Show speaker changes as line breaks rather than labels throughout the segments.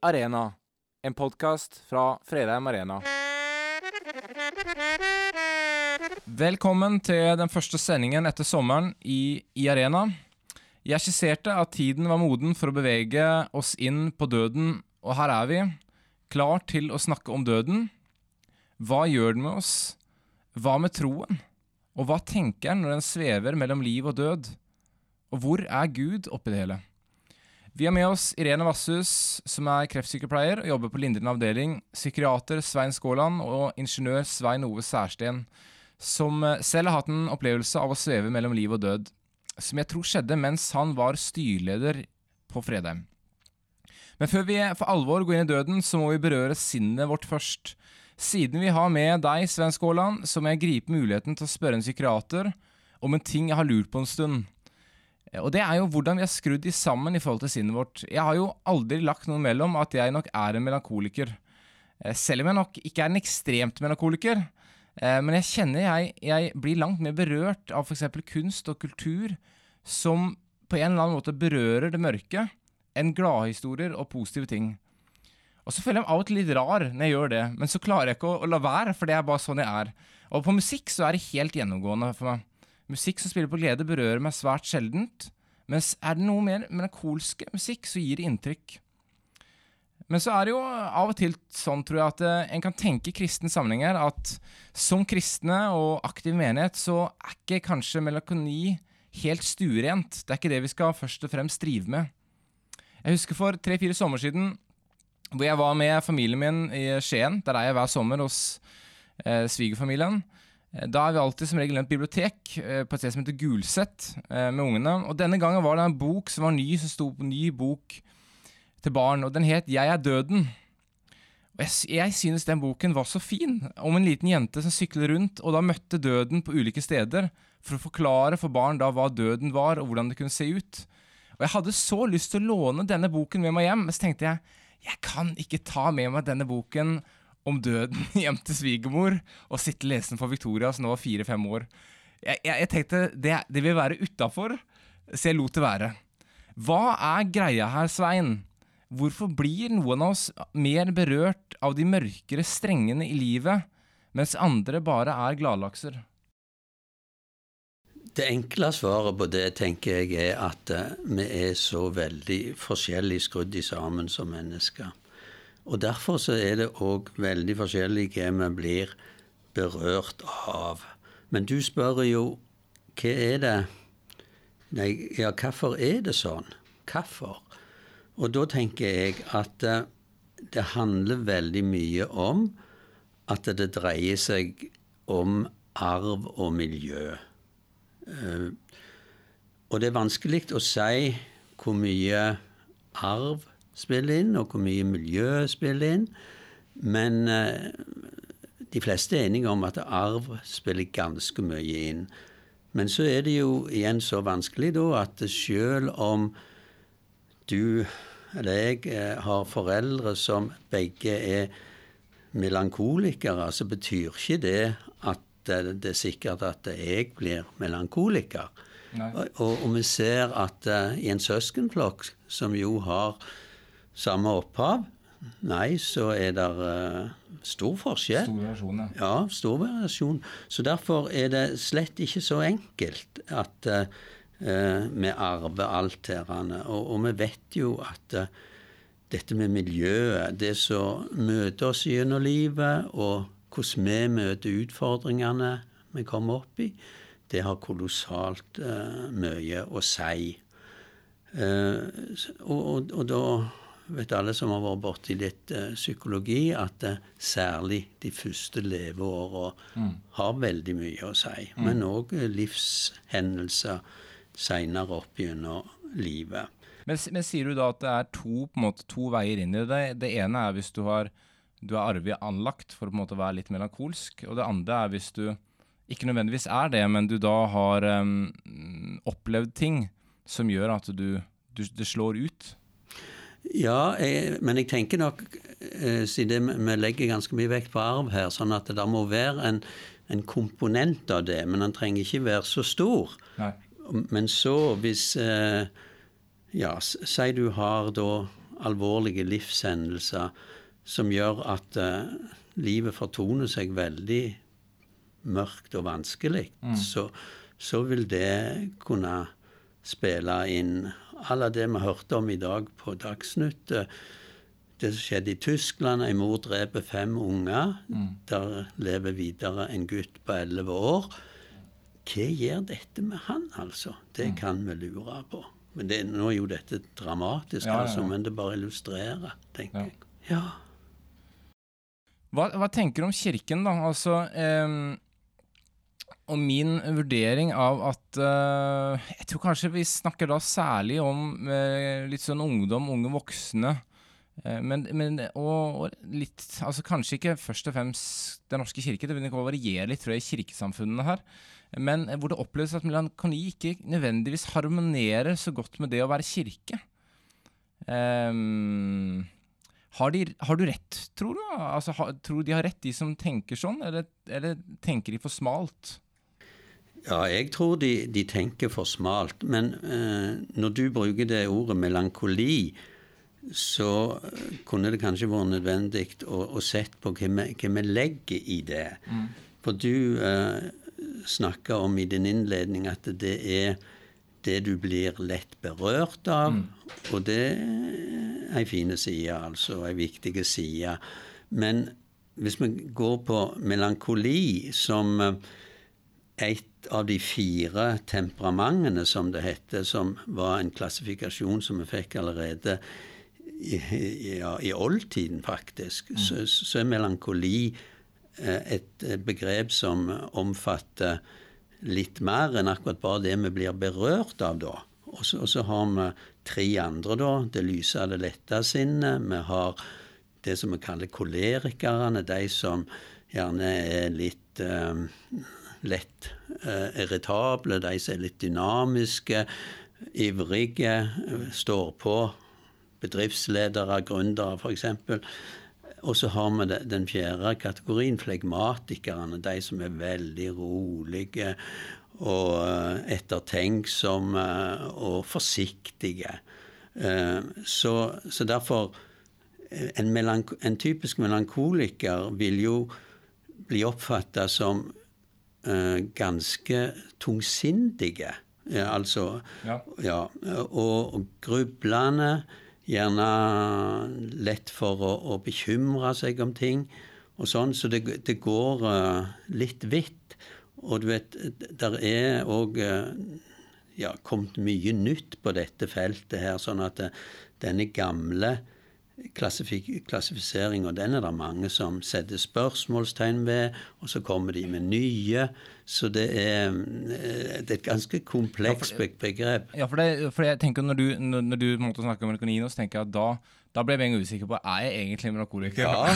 Arena, en podkast fra Fredheim Arena.
Velkommen til den første sendingen etter sommeren i, i Arena. Jeg skisserte at tiden var moden for å bevege oss inn på døden, og her er vi, klar til å snakke om døden. Hva gjør den med oss? Hva med troen? Og hva tenker den når den svever mellom liv og død? Og hvor er Gud oppi det hele? Vi har med oss Irene Vasshus, som er kreftsykepleier og jobber på lindrende avdeling, psykiater Svein Skåland og ingeniør Svein Ove Særsten, som eh, selv har hatt en opplevelse av å sveve mellom liv og død, som jeg tror skjedde mens han var styrleder på Fredheim. Men før vi for alvor går inn i døden, så må vi berøre sinnet vårt først. Siden vi har med deg, Svein Skåland, så må jeg gripe muligheten til å spørre en psykiater om en ting jeg har lurt på en stund. Eh, og det er jo hvordan vi er skrudd i sammen i forhold til sinnet vårt. Jeg har jo aldri lagt noe mellom at jeg nok er en melankoliker. Eh, selv om jeg nok ikke er en ekstremt melankoliker. Eh, men jeg kjenner jeg, jeg blir langt mer berørt av f.eks. kunst og kultur som på en eller annen måte berører det mørke, enn gladhistorier og positive ting. Og så føler jeg meg av og til litt rar når jeg gjør det, men så klarer jeg ikke å, å la være, for det er bare sånn jeg er. Og på musikk så er det helt gjennomgående for meg. Musikk som spiller på glede, berører meg svært sjeldent, mens er det noe mer melankolske musikk, så gir det inntrykk. Men så er det jo av og til sånn, tror jeg, at eh, en kan tenke i kristne sammenhenger at som kristne og aktiv menighet, så er ikke kanskje melankoni helt stuerent. Det er ikke det vi skal først og fremst drive med. Jeg husker for tre-fire sommer siden hvor jeg var med familien min i Skien. Der er jeg hver sommer hos eh, svigerfamilien. Eh, da er vi alltid som regel i et bibliotek eh, på et sted som heter Gulset eh, med ungene. Og denne gangen var det en bok som var ny, som sto på ny bok til barn. Og den het Jeg er døden. Og jeg, synes den boken var så fin, om en liten jente som sykler rundt og da møtte døden på ulike steder, for å forklare for barn da hva døden var, og hvordan det kunne se ut. Og jeg hadde så lyst til å låne denne boken med meg hjem, men så tenkte jeg jeg kan ikke ta med meg denne boken om døden hjem til svigermor og sitte lesen for Victoria, som nå var fire-fem år. Jeg, jeg, jeg, tenkte det, det vil være utafor, så jeg lot det være. Hva er greia her, Svein? Hvorfor blir noen av oss mer berørt av de mørkere strengene i livet, mens andre bare er gladlakser?
Det enkle svaret på det tenker jeg er at eh, vi er så veldig forskjellig skrudd i sammen som mennesker. Og Derfor så er det òg veldig forskjellig hva vi blir berørt av. Men du spør jo hva er det Nei, ja, hvorfor er det sånn? Hvorfor? Og da tenker jeg at uh, det handler veldig mye om at det dreier seg om arv og miljø. Uh, og det er vanskelig å si hvor mye arv spiller inn, og hvor mye miljø spiller inn. Men eh, de fleste er enige om at arv spiller ganske mye inn. Men så er det jo igjen så vanskelig da at selv om du eller jeg eh, har foreldre som begge er melankolikere, så betyr ikke det at det er sikkert at jeg blir melankoliker. Og, og, vi ser at uh, i en søskenflokk som jo har samme opphav, nei, så er det uh, stor forskjell.
Stor variasjon, ja.
Ja, stor variasjon. Så derfor er det slett ikke så enkelt at uh, vi arver alt her. Og, og, vi vet jo at uh, dette med miljøet, det som møter oss gjennom livet, og hvordan vi møter utfordringene vi kommer opp i, det har kolossalt mye å si. og, og, og da vet alle som har vært borti litt uh, psykologi, at uh, særlig de første leveåra mm. har veldig mye å si. Mm. Men òg uh, livshendelser seinere opp gjennom livet.
Men, men, sier du da at det er to, måte, to veier inn i det? Det ene er hvis du, har, du er arvig anlagt for å på en måte være litt melankolsk, og det andre er hvis du ikke nødvendigvis er det, men du da har um, opplevd ting som gjør at du, du, det slår ut?
Ja, jeg, men jeg tenker nok, eh, siden vi legger ganske mye vekt på arv her, sånn at det må være en, en komponent av det, men den trenger ikke være så stor.
Nei.
Men så, hvis eh, Ja, si du har da alvorlige livshendelser som gjør at uh, livet fortoner seg veldig mørkt og vanskelig, mm. så, så, vil det kunne spille inn alle det vi hørte om i dag på Dagsnytt. Det som skjedde i Tyskland, en mor dreper fem unger. Mm. Der lever videre en gutt på elleve år. Hva gjør dette med han, altså? Det mm. kan vi lure på. Men det, Nå er jo dette dramatisk, ja, ja, ja. altså, men det bare illustrerer, tenker jeg. Ja.
Hva, hva, tenker du om Kirken, da? Altså, eh, og min vurdering av at uh, Jeg tror kanskje vi snakker da særlig om uh, litt sånn ungdom, unge voksne. Uh, men, men og, og, litt Altså kanskje ikke først og fremst Den norske kirke, det vil nok variere litt tror jeg, i kirkesamfunnene her. Men hvor det oppleves at melankoli ikke nødvendigvis harmonerer så godt med det å være kirke. Um, har, de, har, du rett, tror du? Altså, har, tror de har rett, de som tenker sånn, eller, eller tenker de for smalt?
Ja, jeg tror de, de tenker for smalt. Men eh, når du bruker det ordet melankoli, så kunne det kanskje vært nødvendig å, å sett på hva vi, legger i det. Mm. For du eh, snakka om i din innledning, at det er det du blir lett berørt av. Mm. Og det er ei fine side, altså. Ei viktig side. Men hvis vi går på melankoli som et av de fire temperamentene, som det heter, som var en klassifikasjon som vi fikk allerede i, ja, i oldtiden, faktisk, mm. så, så er melankoli Eh, et eh, begrep som omfatter litt mer enn akkurat bare det vi blir berørt av da. Og så, og så har vi tre andre, da. Det lyse og det lette sinnet. Vi har det som vi kaller kolerikerne, de som gjerne er litt eh, lett eh, irritable, de som er litt dynamiske, ivrige, står på. Bedriftsledere, gründere, f.eks. Og så har vi den fjerde kategorien, flegmatikerne. De som er veldig rolige og eh, ettertenksomme og forsiktige. Eh, så, så derfor en, en, typisk melankoliker vil jo bli oppfatta som ganske tungsindige. Ja, altså ja. ja og, grublende gjerne lett for å, å bekymre seg om ting og sånn, så det, det går uh, litt vidt. Og du vet, der er òg uh, ja, kommet mye nytt på dette feltet her, sånn at denne gamle klassifisering, og den er det mange som setter spørsmålstegn ved, og så kommer de med nye. Så det er, eh, det er et ganske komplekst ja, begrep.
Ja, for, det, for jeg tenker når du, når, du måtte snakke om Melkonino, så tenker jeg at da da ble jeg usikker på er jeg egentlig melankoleriker.
Ja,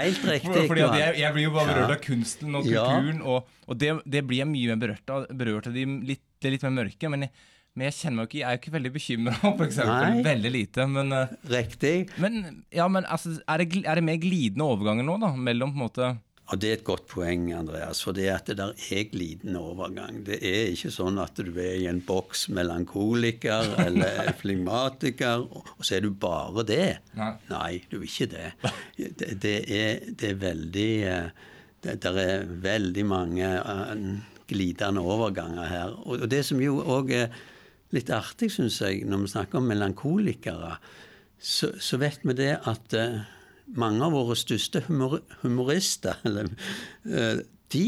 helt riktig.
Fordi jeg, jeg, blir jo bare berørt av kunsten og kulturen, ja. og, og det, det, blir jeg mye mer berørt av. Berørt av de litt, det litt mer mørke. men jeg, men jeg kjenner meg ikke, jeg er jo ikke veldig bekymra, f.eks. Veldig lite. Men,
uh, Riktig.
Men, ja, men altså, er, det, er det mer glidende overganger nå, da? Mellom på en måte
ja, Det er et godt poeng, Andreas. For det at det der er glidende overgang. Det er ikke sånn at du er i en boks melankoliker eller flegmatiker, og så er du bare det. Nei, Nei du er ikke det. Det, det, er, det er, veldig eh, det, det, er veldig mange uh, glidende overganger her. Og, og det som jo òg er litt artig, syns jeg, når vi snakker om melankolikere, så, så vet vi det at uh, mange av våre største humor humorister eller, uh, de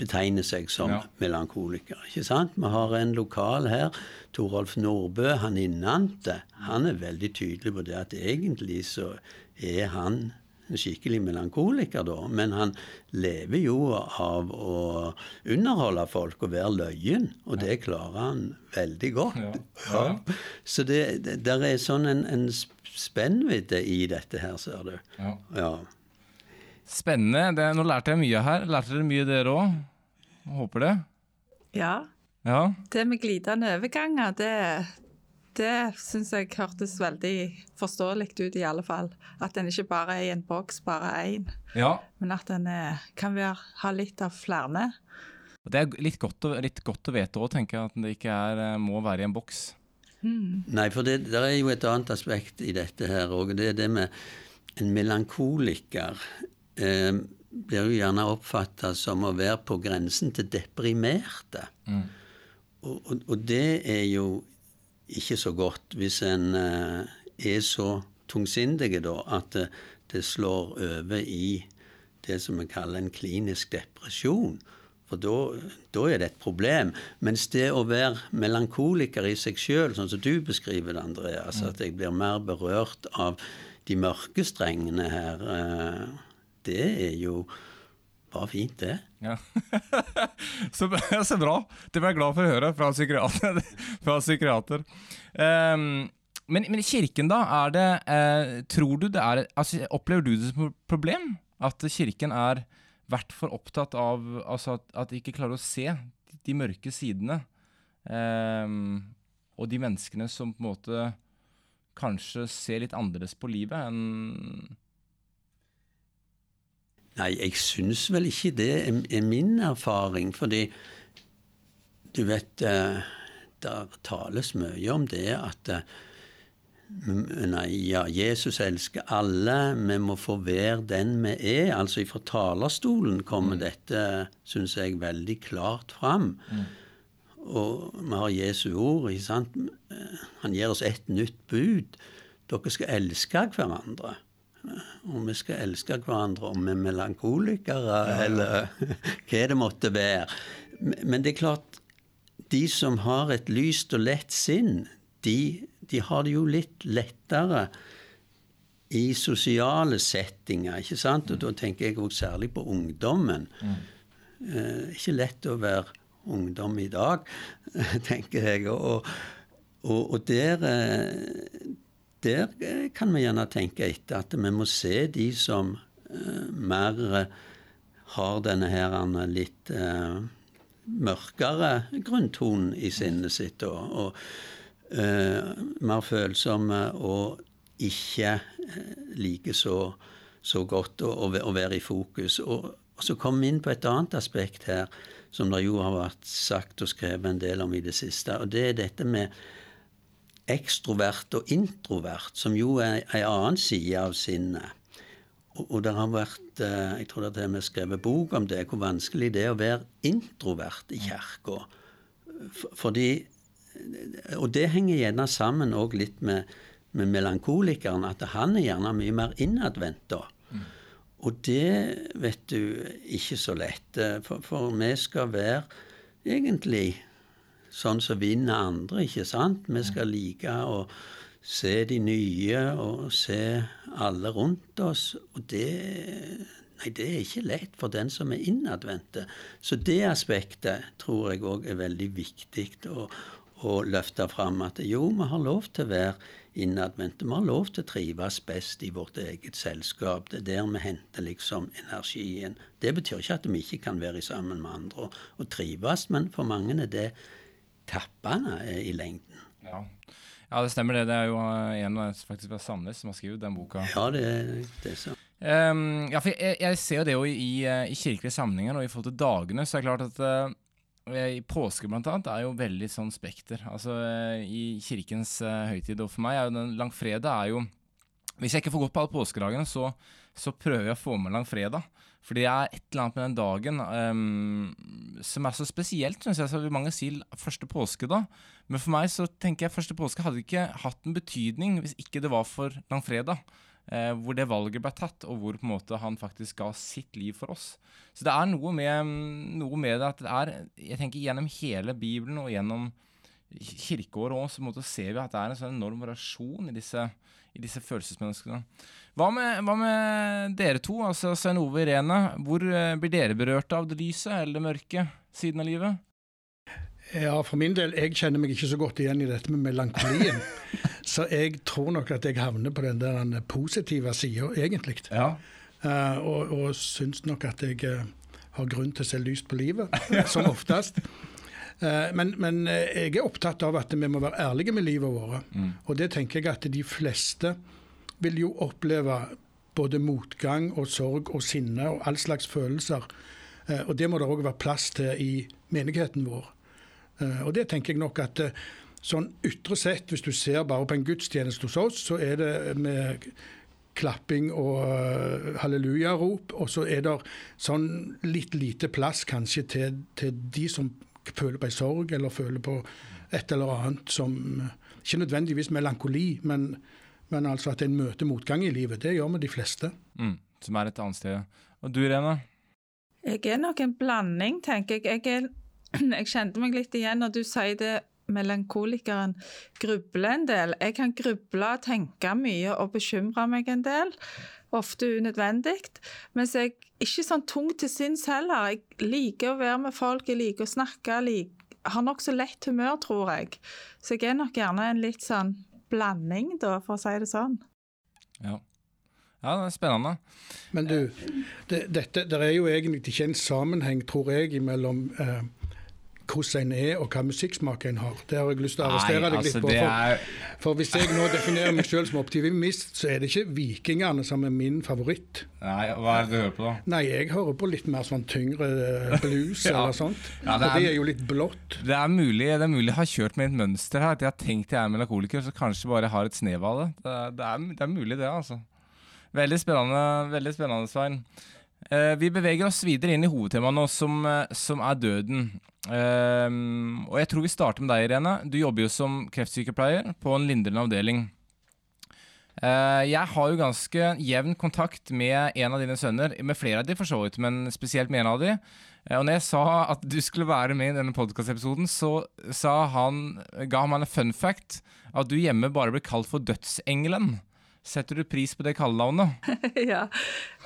betegner seg som ja. melankolikere. ikke sant? Vi har en lokal her, Torolf Nordbø, han innante. Han er veldig tydelig på det at egentlig så er han en skikkelig melankoliker, da. Men han lever jo av å underholde folk og være løyen, og det klarer han veldig godt. Ja. Ja. Så det, det der er sånn en, en spennvidde i dette her, ser du. Ja. ja.
Spennende. Det, nå lærte jeg mye her. Lærte dere mye, dere òg? Håper det.
Ja.
ja.
Det med glidende overganger, det, det syns jeg hørtes veldig forståelig ut, i alle fall. At den ikke bare er i en boks, bare én.
Ja.
Men at den er, kan være, ha litt av flere.
Det er litt godt å, litt godt å vite òg, tenker jeg. At det ikke er, eh, må være i en boks.
Nei, for det der er jo et annet aspekt i dette her òg. Det er det med en melankoliker. Eh, blir jo gjerne oppfatta som å være på grensen til deprimerte. Og, og, og det er jo ikke så godt hvis en eh, er så tungsindig da at det, det slår over i det som vi kaller en klinisk depresjon. For da, er det et problem. Mens det å være melankoliker i seg sjøl, sånn som du beskriver det, Andreas, at jeg blir mer berørt av de mørke strengene her, eh, det er jo bare fint, det.
Ja. så, så bra. Det var jeg glad for å høre fra psykiater. fra psykiater. Um, men, men kirken, da, er det eh, Tror du det er altså, Opplever du det som et problem? At kirken er vært for opptatt av altså at, at de ikke klarer å se de mørke sidene. Um, og de menneskene som på en måte kanskje ser litt annerledes på livet enn
Nei, jeg syns vel ikke det er, min erfaring, fordi du vet eh, Der tales mye om det at eh, Nei, ja, Jesus elsker alle, vi må få være den vi er. Altså fra talerstolen kommer dette, syns jeg, veldig klart fram. Og vi har Jesu ord. ikke sant? Han gir oss et nytt bud. Dere skal elske hverandre. Og vi skal elske hverandre om vi er melankolikere, eller hva det måtte være. Men det er klart, de som har et lyst og lett sinn, de, de har det jo litt lettere i sosiale settinger, ikke sant? Og da tenker jeg òg særlig på ungdommen. Eh, ikke lett å være ungdom i dag, tenker jeg. Og, og, og der, eh, der kan vi gjerne tenke etter at vi må se de som uh, mer eh, har denne her litt uh, mørkere grunntonen i sinnet sitt. og, og uh, mer følsomme og ikke eh, like så, så godt å, å være i fokus. Og, og så kom vi inn på et annet aspekt her, som det jo har vært sagt og skrevet en del om i det siste. Og det er dette med ekstrovert og introvert, som jo er en annen side av sinnet. Og, og det har vært eh, Jeg tror det er skrevet bok om det, hvor vanskelig det er å være introvert i kirka. Fordi Og det henger gjerne sammen òg litt med, med melankolikeren, at han er gjerne mye mer innadvendt da. Og det, vet du, ikke så lett. For, for vi skal være egentlig sånn som vinner andre, ikke sant? Vi skal like å se de nye og se alle rundt oss. Og det Nei, det er ikke lett for den som er innadvendte. Så det aspektet tror jeg òg er veldig viktig å, å løfte fram. At jo, vi har lov til å være innadvendte. Vi har lov til å trives best i vårt eget selskap. Det er der vi henter liksom energien. Det betyr ikke at vi ikke kan være sammen med andre og, og trives, men for mange er det tappende i lengden.
Ja. ja, det stemmer det. Det er jo en faktisk fra Sandnes som har skrevet den boka.
Ja, det, det så.
Um, ja, for jeg, jeg, ser jo det jo i, i kirkelige sammenhenger, og i forhold til dagene, så er det klart at uh, i påske blant annet er jo veldig sånn spekter. Altså I kirkens uh, høytid, og for meg er jo den langfredag er jo Hvis jeg ikke får gått på alle påskedagene, så, så prøver jeg å få med langfredag. For det er et eller annet med den dagen um, som er så spesielt, syns jeg. Så vil mange si første påske, da. Men for meg så tenker jeg første påske hadde ikke hatt en betydning hvis ikke det var for langfredag. Eh, hvor det valget ble tatt, og hvor på en måte han faktisk ga sitt liv for oss. Så det er noe med, noe med det at det er Jeg tenker gjennom hele Bibelen og gjennom kirkeåret òg, så ser vi at det er en sånn enorm variasjon i disse, i disse følelsesmenneskene. Hva med, hva med, dere to, altså Svein Ove Irene? Hvor eh, blir dere berørt av det lyse eller det mørke siden av livet?
Ja, for min del, jeg kjenner meg ikke så godt igjen i dette med melankolien. så jeg tror nok at jeg havner på den der positive sida, egentlig.
Ja.
Uh, og, og syns nok at jeg uh, har grunn til å se lyst på livet, som oftest. Uh, men, men jeg er opptatt av at vi må være ærlige med livet vårt. Mm. Og det tenker jeg at de fleste vil jo oppleve både motgang og sorg og sinne og all slags følelser. Og det må det òg være plass til i menigheten vår. Og det tenker jeg nok at sånn ytre sett, hvis du ser bare på en gudstjeneste hos oss, så er det med klapping og hallelujarop, og så er det sånn litt lite plass kanskje til, til de som føler på en sorg, eller føler på et eller annet som Ikke nødvendigvis melankoli, men, men altså at en møter motgang i livet. Det gjør vi de fleste.
Mm, som er et annet sted. Og du, Irene?
Jeg er nok en blanding, tenker jeg. Jeg, er, jeg kjente meg litt igjen når du sier det melankolikeren grubler en del. Jeg kan gruble, tenke mye og bekymre meg en del. Ofte unødvendig. Mens jeg er ikke sånn tung til sinns heller. Jeg liker å være med folk, jeg liker å snakke. Jeg har nokså lett humør, tror jeg. Så jeg er nok gjerne en litt sånn blanding, da, for å si det sånn.
Ja. Ja, det er spennende.
Men du, det, dette, det er jo egentlig ikke en sammenheng, tror jeg, mellom eh, hvordan en er og hva musikksmak en har. Det har jeg lyst til å arrestere deg
altså,
litt på. For,
er
for hvis jeg nå definerer meg selv som optimist, så er det ikke Vikingene som er min favoritt.
Nei, hva er det du hører på, da?
Nei, jeg hører på litt mer sånn tyngre blues
Ja.
eller sånt.
Ja, det
og
er-
det er jo litt blått.
Det er mulig det er mulig jeg har kjørt med et mønster her. At jeg har tenkt jeg er melakoliker, så kanskje bare har et snev av det. Er- det, er, det er mulig, det, altså. Veldig spennende, veldig spennende Svein. Eh, vi beveger oss videre inn i hovedtemaet nå, som, eh, som er døden. Ehm, og jeg tror vi starter med deg, Irene. Du jobber jo som kreftsykepleier på en lindrende avdeling. Uh, jeg har jo ganske jevn kontakt med en av dine sønner, med flere av de for så vidt, men spesielt med en av de. Uh, Og når jeg sa at du skulle være med i denne podkastepisoden, så han, ga han meg en fun fact at du hjemme bare blir kalt for Dødsengelen. Setter du pris på det kallenavnet?
ja.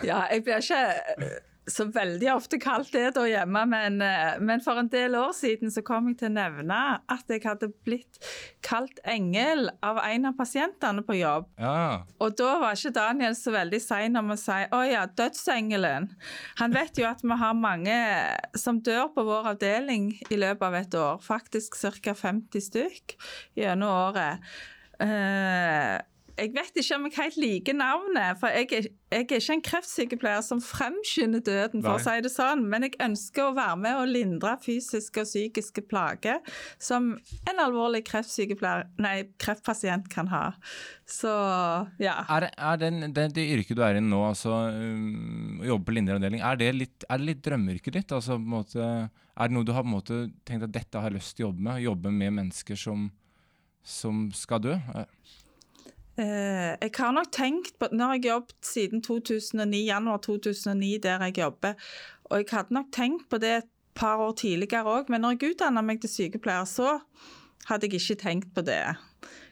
ja, jeg blir ikke eh, så veldig ofte kalt det da hjemme, men, eh, men for en del år siden så kom jeg til å nevne at jeg hadde blitt kalt engel av en av pasientene på jobb.
Ja,
Og da var ikke Daniel så veldig sein om å si 'Å ja, dødsengelen'. Han vet jo at vi har mange som dør på vår avdeling i løpet av et år. Faktisk ca. 50 stykk gjennom året. Eh, jeg vet ikke om jeg helt liker navnet, for jeg er, jeg er ikke en kreftsykepleier som fremskynder døden, for å si det sånn, men jeg ønsker å være med og lindre fysiske og psykiske plager som en alvorlig nei, kreftpasient kan ha. Så ja.
Er, er den, det, det yrket du er i nå, altså um, å jobbe på lindrende avdeling, er det litt, er det litt drømmeyrket ditt? Altså, måte, er det noe du har måte, tenkt at dette har jeg lyst til å jobbe med? Jobbe med mennesker som, som skal dø? Eh,
jeg har nok tenkt på Nå har jeg jobbet siden 2009, januar 2009 der jeg jobber, og jeg hadde nok tenkt på det et par år tidligere òg, men når jeg utdanna meg til sykepleier, så hadde jeg ikke tenkt på det.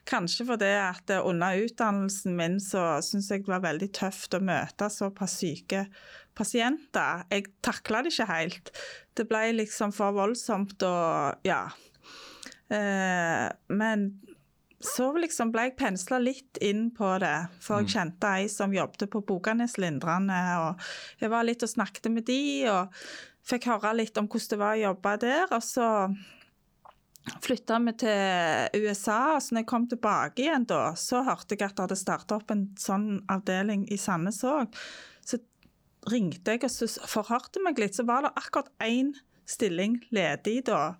Kanskje fordi at under utdannelsen min så syns jeg det var veldig tøft å møte såpass syke pasienter. Jeg takla det ikke helt. Det ble liksom for voldsomt og ja. Eh, men så liksom ble jeg pensla litt inn på det, for jeg kjente ei som jobbet på Boganes Lindrende, og jeg var litt og snakket med de, og fikk høre litt om hvordan det var å jobbe der, og så flytta vi til USA, og så når jeg kom tilbake igjen da, så hørte jeg at det hadde starta opp en sånn avdeling i Sandnes òg. Så ringte jeg og så forhørte meg litt, så var det akkurat én stilling ledig da.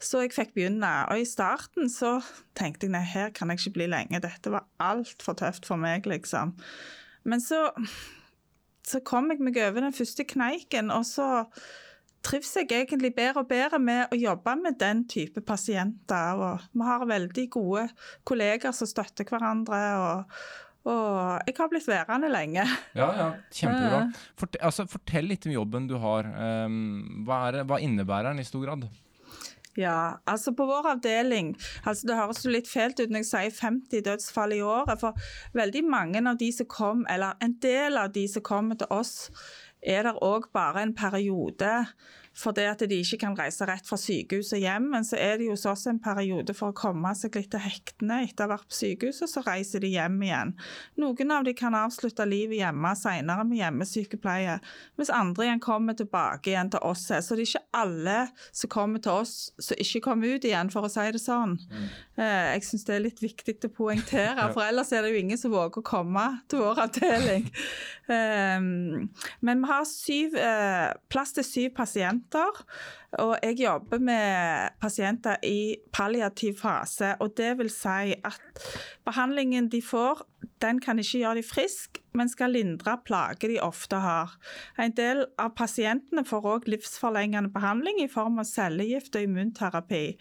Så jeg fikk begynne. Og i starten så tenkte jeg nei, her kan jeg ikke bli lenge. Dette var altfor tøft for meg, liksom. Men så, så kom jeg meg over den første kneiken, og så trives jeg egentlig bedre og bedre med å jobbe med den type pasienter. Og vi har veldig gode kolleger som støtter hverandre. og og jeg har blitt værende lenge.
Ja, ja, kjempebra. Fortell, altså, fortell litt om jobben du har. Um, hva, er, hva innebærer den i stor grad?
Ja, altså på vår avdeling altså Det høres jo litt fælt ut når jeg sier 50 dødsfall i året. For veldig mange av de som kom, eller en del av de som kommer til oss, er der òg bare en periode fordi at de ikke kan reise rett fra sykehuset hjem. Men så er det jo hos oss en periode for å komme seg litt til hektene etter å ha vært på sykehuset, så reiser de hjem igjen. Noen av de kan avslutte livet hjemme senere med hjemmesykepleie, mens andre igjen kommer tilbake igjen til oss. Så det er ikke alle som kommer til oss som ikke kommer ut igjen, for å si det sånn. Eh, Jeg syns det er litt viktig å poengtere, for ellers er det jo ingen som våger å komme til vår avdeling. Um, Men vi har syv, eh, plass til syv pasienter pasienter. Og jeg jobber med pasienter i palliativ fase. Og det vil si at behandlingen de får, den kan ikke gjøre de friske, men skal lindre plager de ofte har. En del av pasientene får òg livsforlengende behandling i form av cellegift og immunterapi.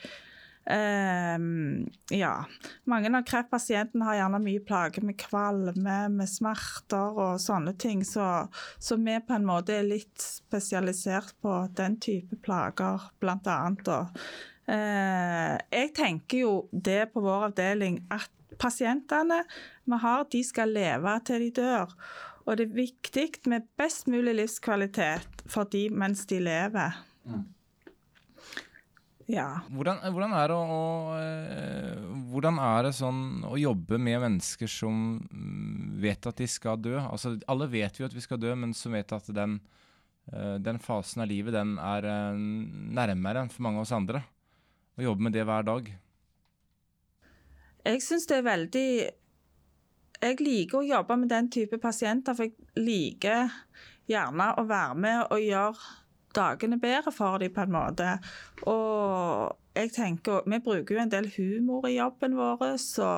Um, ja. Mange av kreftpasientene har gjerne mye plager med kvalme, med smerter og sånne ting, så, så, vi på en måte er litt spesialisert på den type plager, blant annet. Uh, jeg tenker jo det på vår avdeling at pasientene vi har, de skal leve til de dør. Og det er viktig med best mulig livskvalitet for de mens de lever. Mm. Ja.
Hvordan, hvordan, er å, å, hvordan, er det sånn å jobbe med mennesker som mm, vet at de skal dø? Altså, alle vet jo at vi skal dø, men som vet at den, øh, den fasen av livet den er nærmere enn for mange av oss andre. Å jobbe med det hver dag.
Jeg syns det er veldig Jeg liker å jobbe med den type pasienter, for jeg liker gjerne å være med og gjøre dagene bedre for dem, på en måte. Og jeg tenker, Vi bruker jo en del humor i jobben vår. Så,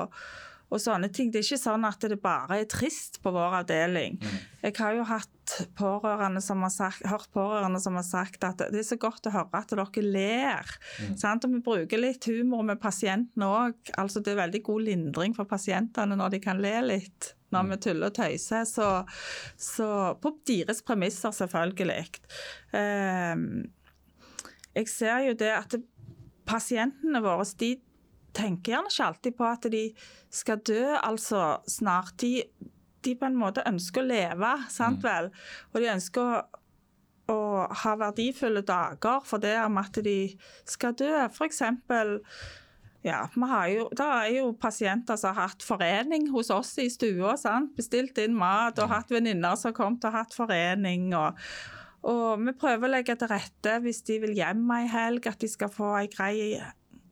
og sånne ting. Det er ikke sånn at det bare er trist på vår avdeling. Mm. Jeg har jo hatt pårørende som har sagt, hørt pårørende som har sagt at det er så godt å høre at dere ler. Mm. Og vi bruker litt humor med pasientene òg. Altså, det er veldig god lindring for pasientene når de kan le litt når vi tuller og tøyser. Så, så på deres premisser, selvfølgelig. Eh, jeg ser jo det at pasientene våre de tenker gjerne ikke alltid på at de skal dø altså snart. De, de på en måte ønsker å leve, sant mm. vel? Og de ønsker å, å ha verdifulle dager for det om at de skal dø. For eksempel ja, jo, Det er jo pasienter som har hatt forening hos oss i stua. Sant? Bestilt inn mat og hatt venninner som har kommet og hatt forening. Og, og, vi prøver å legge til rette hvis de vil hjem ei helg, at de skal få ei grei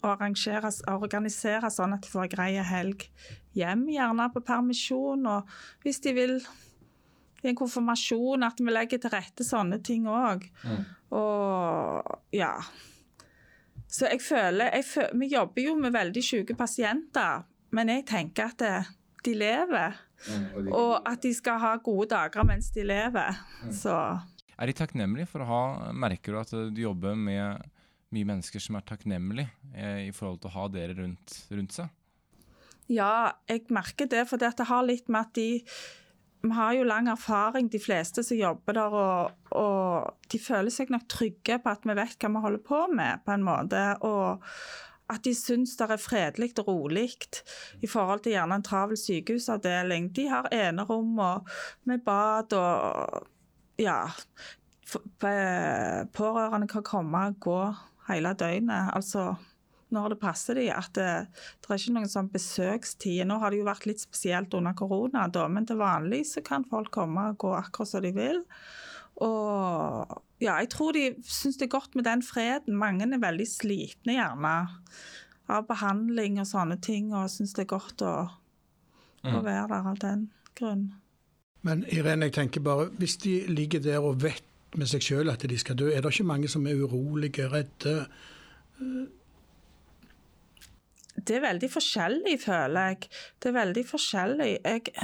å organisere sånn at de får ei grei helg hjem, gjerne på permisjon. Og hvis de vil i en konfirmasjon, at vi legger til rette sånne ting òg. Mm. Og ja. Så jeg føler, jeg føler, Vi jobber jo med veldig syke pasienter, men jeg tenker at det, de lever. Mm, og, at de skal ha gode dager mens de lever. Mm. Så.
Er de takknemlige for å ha Merker du at du jobber med mye mennesker som er takknemlige eh, i forhold til å ha dere rundt, rundt seg?
Ja, jeg merker det. For det har litt med at de vi har jo lang erfaring, de fleste som jobber der, og, og, de føler seg nok trygge på at vi vet hva vi holder på med, på en måte. Og at de syns det er fredelig og rolig i forhold til gjerne en travel sykehusavdeling. De har enerom og med bad og ja. Pårørende kan komme og gå hele døgnet. altså når det passer dem. At det, det, er ikke noen sånn besøkstid. Nå har det jo vært litt spesielt under korona, da, men til vanlig så kan folk komme og gå akkurat som de vil. Og ja, jeg tror de syns det er godt med den freden. Mange er veldig slitne gjerne av behandling og sånne ting, og syns det er godt å, mm. å være der av den grunn.
Men Irene, jeg tenker bare, hvis de ligger der og vet med seg sjøl at de skal dø, er det ikke mange som er urolige, redde?
Det er veldig forskjellig, føler jeg. Det er veldig forskjellig. Jeg,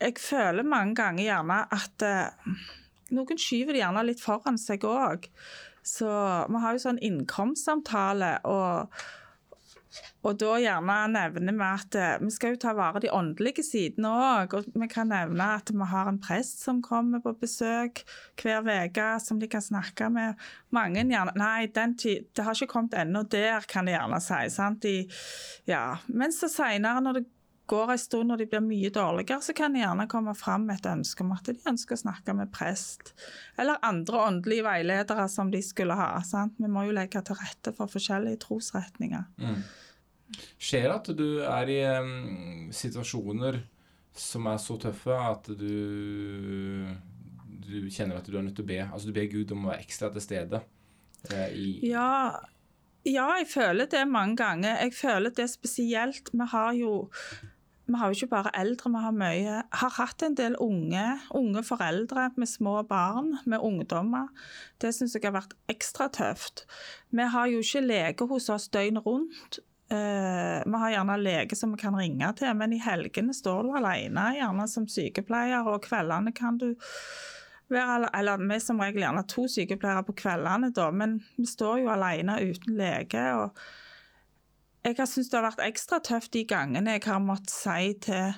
jeg føler mange ganger gjerne at uh, noen skyver det gjerne litt foran seg òg. Så vi har jo sånn innkomstsamtale, og og da gjerne nevner vi at eh, vi skal jo ta vare de åndelige sidene òg. Og vi kan nevne at vi har en prest som kommer på besøk hver uke, som de kan snakke med. Mange gjerne Nei, tid, det har ikke kommet ennå der, kan de gjerne si. sant? De, ja. Men så seinere, når det går en stund og de blir mye dårligere, så kan de gjerne komme fram et ønske om at de ønsker å snakke med prest. Eller andre åndelige veiledere som de skulle ha. sant? Vi må jo legge til rette for forskjellige trosretninger. Mm.
Skjer at du er i um, situasjoner som er så tøffe at du, du kjenner at du er nødt til å be? Altså du ber Gud om å være ekstra til stede?
Eh, ja, ja, jeg føler det mange ganger. Jeg føler det spesielt. Vi har jo vi har jo ikke bare eldre, vi har mye Har hatt en del unge, unge foreldre med små barn, med ungdommer. Det syns jeg har vært ekstra tøft. Vi har jo ikke lege hos oss døgnet rundt. Uh, vi har gjerne lege som vi kan ringe til, men i helgene står du alene, gjerne som sykepleier, og kveldene kan du være Eller vi som regel gjerne to sykepleiere på kveldene, da, men vi står jo alene uten lege. og jeg har syntes det har vært ekstra tøft de gangene jeg har måttet si til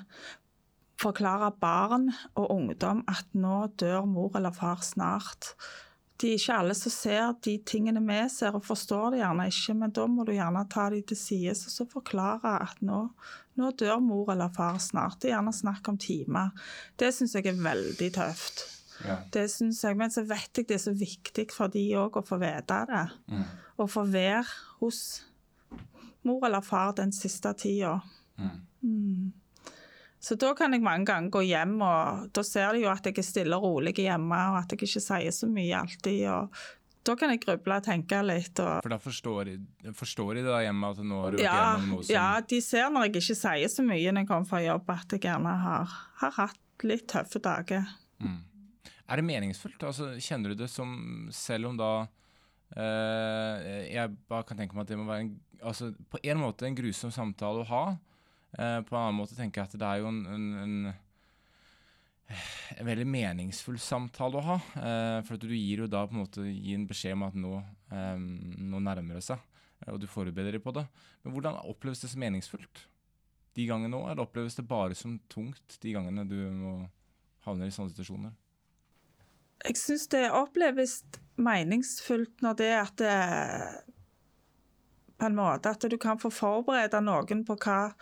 Forklare barn og ungdom at nå dør mor eller far snart. De er ikke alle som ser de tingene vi ser, og forstår det gjerne ikke, men da må du gjerne ta de til side og så forklare at nå, nå, dør mor eller far snart. Det er gjerne snakk om timer. Det syns jeg er veldig tøft. Ja. Det synes jeg, Men så vet jeg det er så viktig for de òg å få vite det. Mm. Og få være hos mor eller far den siste tida. Mm. Mm. Så da kan jeg mange ganger gå hjem, og da ser de jo at jeg er stille og rolig hjemme, og at jeg ikke sier så mye alltid. og da kan jeg gruble og tenke litt. Og...
For da forstår de, forstår de da hjemme at nå har du
vært ja, gjennom noe som Ja, de ser når jeg ikke sier så mye når jeg kommer fra jobb, at jeg gjerne har, har hatt litt tøffe dager. Mm.
Er det meningsfullt? Altså, kjenner du det som, selv om da eh, jeg bare kan tenke meg at det må være en, altså, på en måte en grusom samtale å ha. Uh, på en annen måte tenker jeg at det er jo en, en, en, en veldig meningsfull samtale å ha. Uh, for at du gir jo da på en måte gir en beskjed om at nå, um, nå nærmer det seg, og du forbereder deg på det. Men hvordan oppleves det som meningsfullt de gangene nå, eller oppleves det bare som tungt de gangene du må havne i sånne situasjoner?
Jeg syns det oppleves meningsfullt når det at det, På en måte at du kan få forberede noen på hva,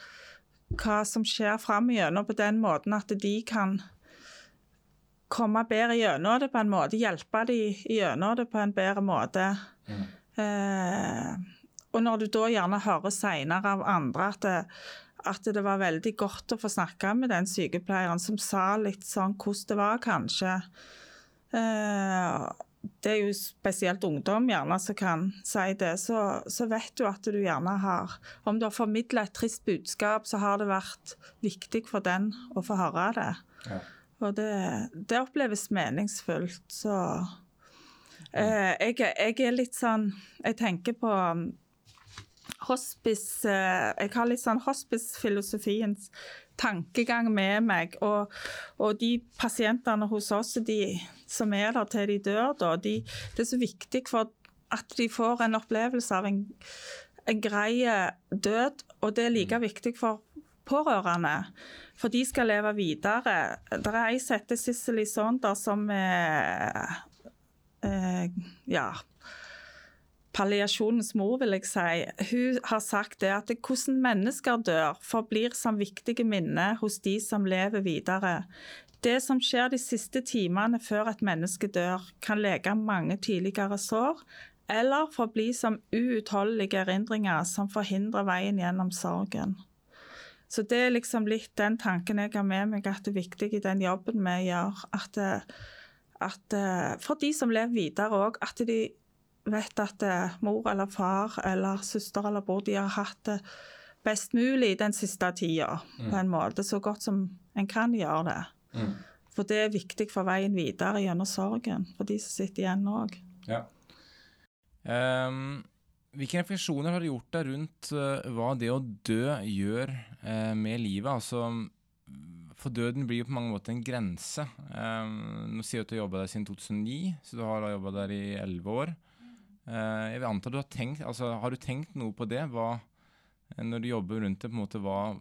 hva som skjer framover, på den måten at de kan komme bedre gjennom det på en måte. Hjelpe dem gjennom det på en bedre måte. Mm. Eh, og når du da gjerne hører senere av andre at det, at det var veldig godt å få snakke med den sykepleieren som sa litt sånn hvordan det var, kanskje. Eh, det er jo spesielt ungdom gjerne som kan si det, så, så, vet du at du gjerne har Om du har formidla et trist budskap, så har det vært viktig for den å få høre det. Ja. Og det, det, oppleves meningsfullt, så eh, jeg, jeg, er litt sånn Jeg tenker på um, hospice eh, Jeg har litt sånn hospice-filosofiens tankegang med meg. Og, og, de pasientene hos oss de, som er der til de dør, da, de, det er så viktig for at de får en opplevelse av en, en grei død. Og det er like mm. viktig for pårørende. For de skal leve videre. Det er ei som heter Sissel Saunders som er eh, ja, palliasjonens mor, vil jeg si, hun har sagt det at hvordan mennesker dør, forblir som viktige minner hos de som lever videre. Det som skjer de siste timene før et menneske dør, kan leke mange tidligere sår, eller forbli som uutholdelige erindringer som forhindrer veien gjennom sorgen. Så det er liksom litt den tanken jeg har med meg, at det er viktig i den jobben vi gjør. At, at for de som lever videre òg, at de vet at eh, mor eller far eller søster eller bror de har hatt det best mulig den siste tida. Mm. på en måte, Så godt som en kan gjøre det. Mm. For det er viktig for veien videre gjennom sorgen, for de som sitter igjen òg. Ja.
Um, hvilke refleksjoner har du gjort deg rundt uh, hva det å dø gjør uh, med livet? Altså, for døden blir jo på mange måter en grense. Um, nå sier du at du har jobba der siden 2009, så du har jobba der i elleve år. Eh, jeg vil anta du har tenkt altså, Har du tenkt noe på det? Hva, når du jobber rundt det, på en måte, hva,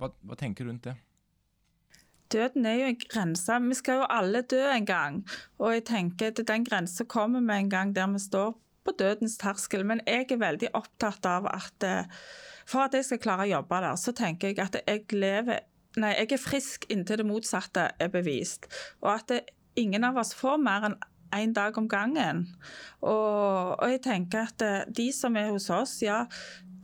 hva, hva tenker du rundt det?
Døden er jo en grense. Vi skal jo alle dø en gang. Og jeg tenker at den grensa kommer med en gang der vi står på dødens terskel. Men jeg er veldig opptatt av at eh, for at jeg skal klare å jobbe der, så tenker jeg at jeg lever Nei, jeg er frisk inntil det motsatte er bevist. Og at det, ingen av oss får mer enn én dag om gangen. Og, og, jeg tenker at eh, de som er hos oss, ja,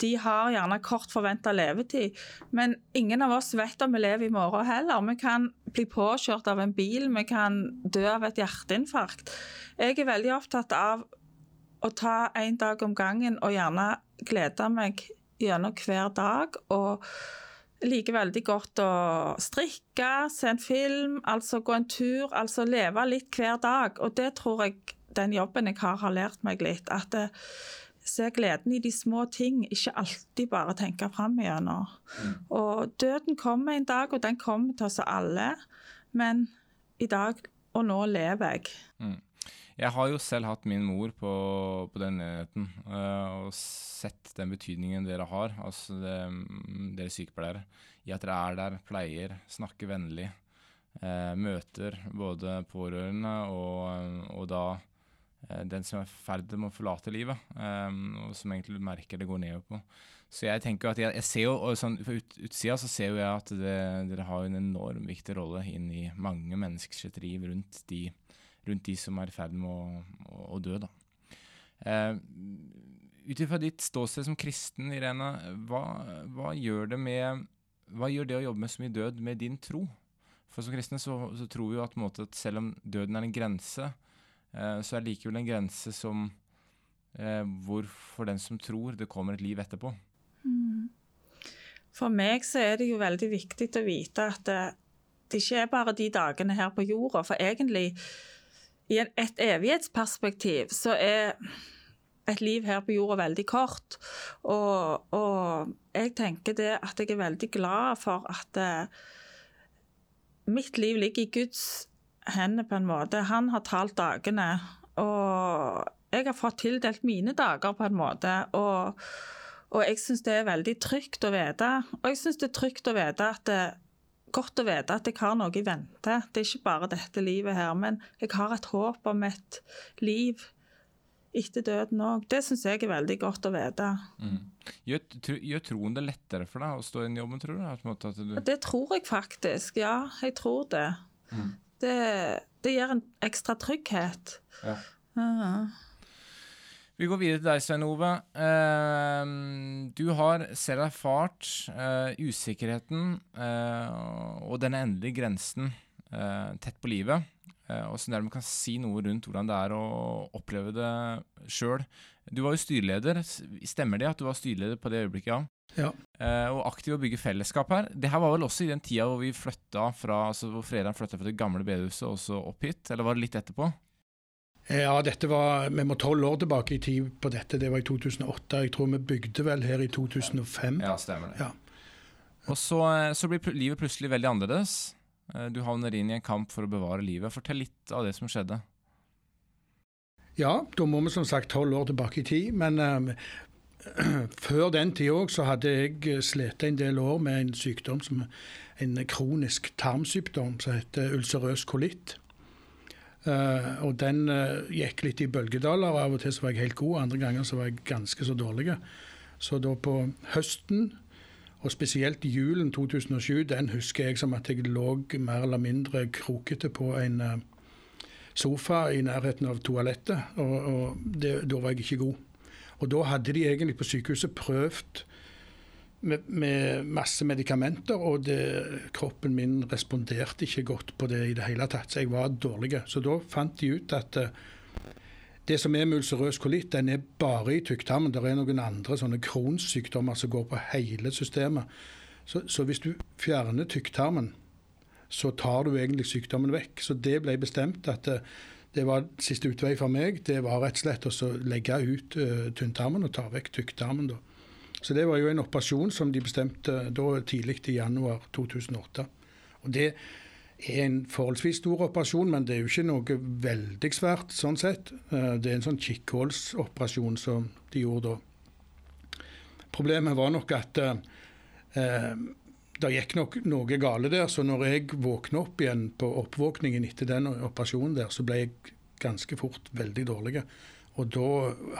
de har gjerne kort forventa levetid. Men ingen av oss vet om vi lever i morgen heller. Vi kan bli påkjørt av en bil, vi kan dø av et hjerteinfarkt. Jeg er veldig opptatt av å ta én dag om gangen og gjerne glede meg gjennom hver dag. og Jeg liker veldig godt å strikke, se en film, altså gå en tur. Altså leve litt hver dag. Og det tror jeg den jobben jeg har, har lært meg litt. At jeg ser gleden i de små ting, ikke alltid bare tenke fram igjennom. Mm. Og døden kommer en dag, og den kommer til oss alle. Men i dag og nå lever jeg. Mm.
Jeg har jo selv hatt min mor på, på den enheten uh, og sett den betydningen dere har, altså det, dere sykepleiere, i at dere er der, pleier, snakker vennlig, uh, møter både pårørende og, og da uh, den som er i ferd med å forlate livet, og som egentlig merker det går nedover på. Så jeg tenker at jeg, jeg ser jo, og sånn, På ut, utsida så ser jo jeg at det, dere har en enorm viktig rolle inn i mange menneskers liv rundt de rundt de som er i ferd med å, å, å dø. Da. Eh, Ut ifra ditt ståsted som kristen, Irene, hva, hva, gjør med, hva gjør det å jobbe med så mye død med din tro? For som kristne så, så tror vi jo at, måte, at, selv om døden er en grense, eh, så er det likevel en grense som eh, hvor for den som tror, det kommer et liv etterpå.
For meg så er det jo veldig viktig å vite at det, det ikke er bare de dagene her på jorda. For egentlig i et evighetsperspektiv så er et liv her på jorda veldig kort. Og, og, jeg tenker det at jeg er veldig glad for at eh, mitt liv ligger i Guds hender på en måte. Han har talt dagene. Og jeg har fått tildelt mine dager på en måte. Og, og jeg syns det er veldig trygt å vite. Og jeg syns det er trygt å vite at det, eh, godt å vite at jeg har noe i vente. Det er ikke bare dette livet her, men jeg har et håp om et liv etter døden òg. Det syns jeg er veldig godt å vite. Mm.
Gjør, gjør, troen det lettere for deg å stå i den jobben, tror du?
du... Det tror jeg faktisk, ja. Jeg tror det. Mm. Det, det, gir en ekstra trygghet. Ja. Uh
vi går videre til deg, Svein Ove. Uh, du har selv erfart uh, usikkerheten uh, og denne endelige grensen eh, tett på livet. og så dermed kan si noe rundt hvordan det er å oppleve det sjøl. Du var jo styreleder. Stemmer det at du var styreleder på det øyeblikket? Ja.
Ja.
og aktiv å bygge fellesskap her. Det her var vel også i den tida hvor vi flytta fra, altså hvor Fredag flytta fra det gamle bedehuset og så opp hit? Eller var det litt etterpå?
Ja, dette var, vi må tolv år tilbake i tid på dette. Det var i 2008. Jeg tror vi bygde vel her i 2005.
Ja, stemmer det. Ja. Og så, eh, så, blir livet plutselig veldig annerledes. Eh, du havner inn i en kamp for å bevare livet. Fortell litt av det som skjedde.
Ja, da må vi som sagt tolv år tilbake i tid. Men um, før den tid òg så hadde jeg slitt en del år med en sykdom som en kronisk tarmsykdom som heter ulcerøs kolitt. Uh, og den uh, gikk litt i bølgedaler. Av og til så var jeg helt god, andre ganger så var jeg ganske så dårlig. Så da på høsten, og spesielt julen 2007, den husker jeg som at jeg lå mer eller mindre krokete på en uh, sofa i nærheten av toalettet, og, og det, da var jeg ikke god. Og da hadde de egentlig på sykehuset prøvd med, med, masse medikamenter, og det, kroppen min responderte ikke godt på det i det hele tatt. Så jeg var dårlig. Så da fant de ut at uh, det som er med ulcerøs kolitt, den er bare i tykktarmen. Det er noen andre sånne kronsykdommer som går på hele systemet. Så, så hvis du fjerner tykktarmen, så tar du egentlig sykdommen vekk. Så det ble bestemt at uh, det var siste utvei for meg. Det var rett og slett å legge ut uh, tynntarmen og ta vekk tykktarmen. da. Så det var jo en operasjon som de bestemte da tidlig i januar 2008. Og det er en forholdsvis stor operasjon, men det er jo ikke noe veldig svært sånn sett. Eh, det er en sånn kikkhullsoperasjon som de gjorde da. Problemet var nok at eh, det gikk nok noe gale der, så når jeg våkna opp igjen på oppvåkningen etter den operasjonen der, så ble jeg ganske fort veldig dårlig. Og da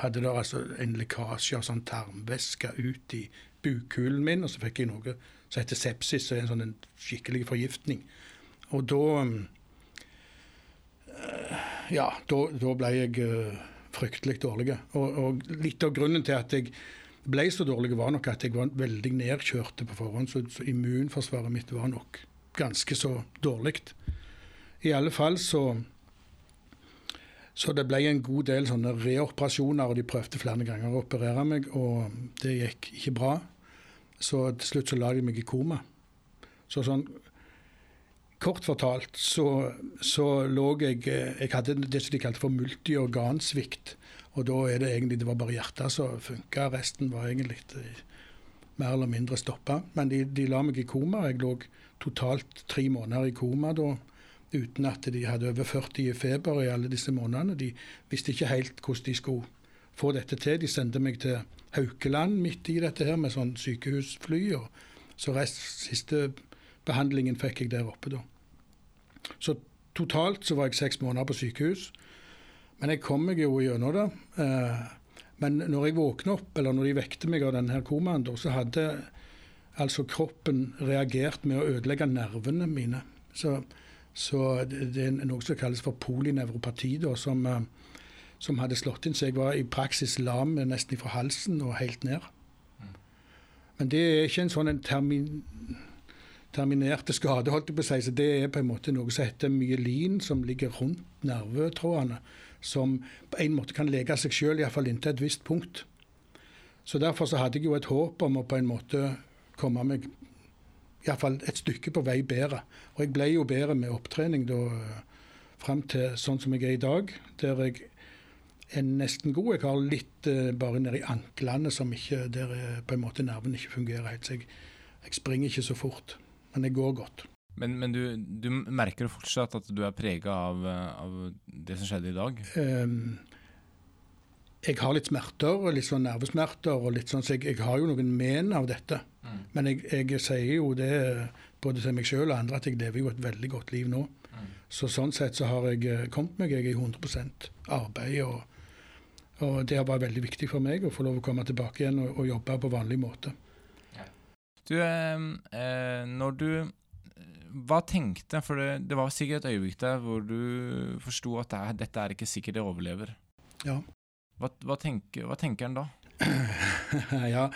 hadde det altså en lekkasje av sånn tarmvæske ut i bukhulen min, og så fikk jeg noe som heter sepsis, og en sånn en skikkelig forgiftning. Og da eh, Ja, da, da ble jeg uh, fryktelig dårlig. Og, og, litt av grunnen til at jeg ble så dårlig, var nok at jeg var veldig nedkjørte på forhånd. Så, så immunforsvaret mitt var nok ganske så dårlig. I alle fall så så det ble en god del sånne reoperasjoner, og de prøvde flere ganger å operere meg, og det gikk ikke bra. Så til slutt så la de meg i koma. Så sånn kort fortalt så, så lå jeg Jeg hadde det som de kalte for multiorgansvikt. Og da er det egentlig det var bare hjertet som funka. Resten var egentlig eh, mer eller mindre stoppa. Men de, de la meg i koma. Jeg lå totalt tre måneder i koma da uten at de hadde over 40 i feber i alle disse månedene. De visste ikke helt hvordan de skulle få dette til. De sendte meg til Haukeland midt i dette her med sånn sykehusfly. og Så rest, siste behandlingen fikk jeg der oppe da. Så totalt så var jeg seks måneder på sykehus. Men jeg kom meg jo gjennom det. Eh, men når jeg våkna opp, eller når de vekte meg av denne komaen, så hadde altså kroppen reagert med å ødelegge nervene mine. Så, så det er noe som kalles for polinevropati, da, som, eh, som hadde slått inn. Så jeg var i praksis lam nesten fra halsen og helt ned. Men det er ikke en sånn en termin, terminerte skade, holdt jeg på å si. Så det er på en måte noe som heter myelin, som ligger rundt nervetrådene. Som på en måte kan lege seg sjøl, iallfall inntil et visst punkt. Så derfor så hadde jeg jo et håp om å på en måte komme meg iallfall et stykke på vei bedre. Og jeg ble jo bedre med opptrening da fram til sånn som jeg er i dag, der jeg er nesten god. Jeg har litt uh, bare nedi anklene som ikke, der er, på en måte nerven ikke fungerer helt. Så jeg, jeg springer ikke så fort, men jeg går godt.
Men, men du, du, merker fortsatt at du er prega av, av, det som skjedde i dag?
Um, jeg har litt smerter, og litt sånn nervesmerter, og litt sånn, så jeg, jeg har jo noen men av dette. Mm. Men jeg, jeg, sier jo det både til meg sjøl og andre at jeg lever jo et veldig godt liv nå. Mm. Så sånn sett så har jeg eh, kommet meg. Jeg er i 100% arbeid. Og, og, det har vært veldig viktig for meg å få lov å komme tilbake igjen og, og jobbe på vanlig måte.
Du, eh, eh når du hva tenkte For det, det, var sikkert et øyeblikk der hvor du forsto at det dette er ikke sikkert jeg overlever.
Ja.
Hva, hva, tenker, hva tenker en da?
ja,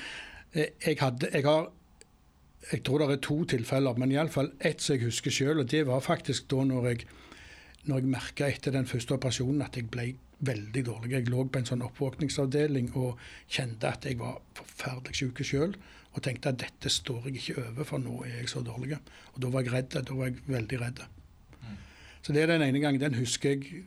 jeg hadde Jeg har Jeg tror det er to tilfeller, men iallfall ett som jeg husker sjøl. Og det var faktisk da når jeg, når jeg merka etter den første operasjonen at jeg ble veldig dårlig. Jeg lå på en sånn oppvåkningsavdeling og kjente at jeg var forferdelig syk sjøl og tenkte at dette står jeg ikke over, for nå er jeg så dårlig. Og da var jeg redd. Da var jeg veldig redd. Mm. Så det er den ene gangen. Den husker jeg.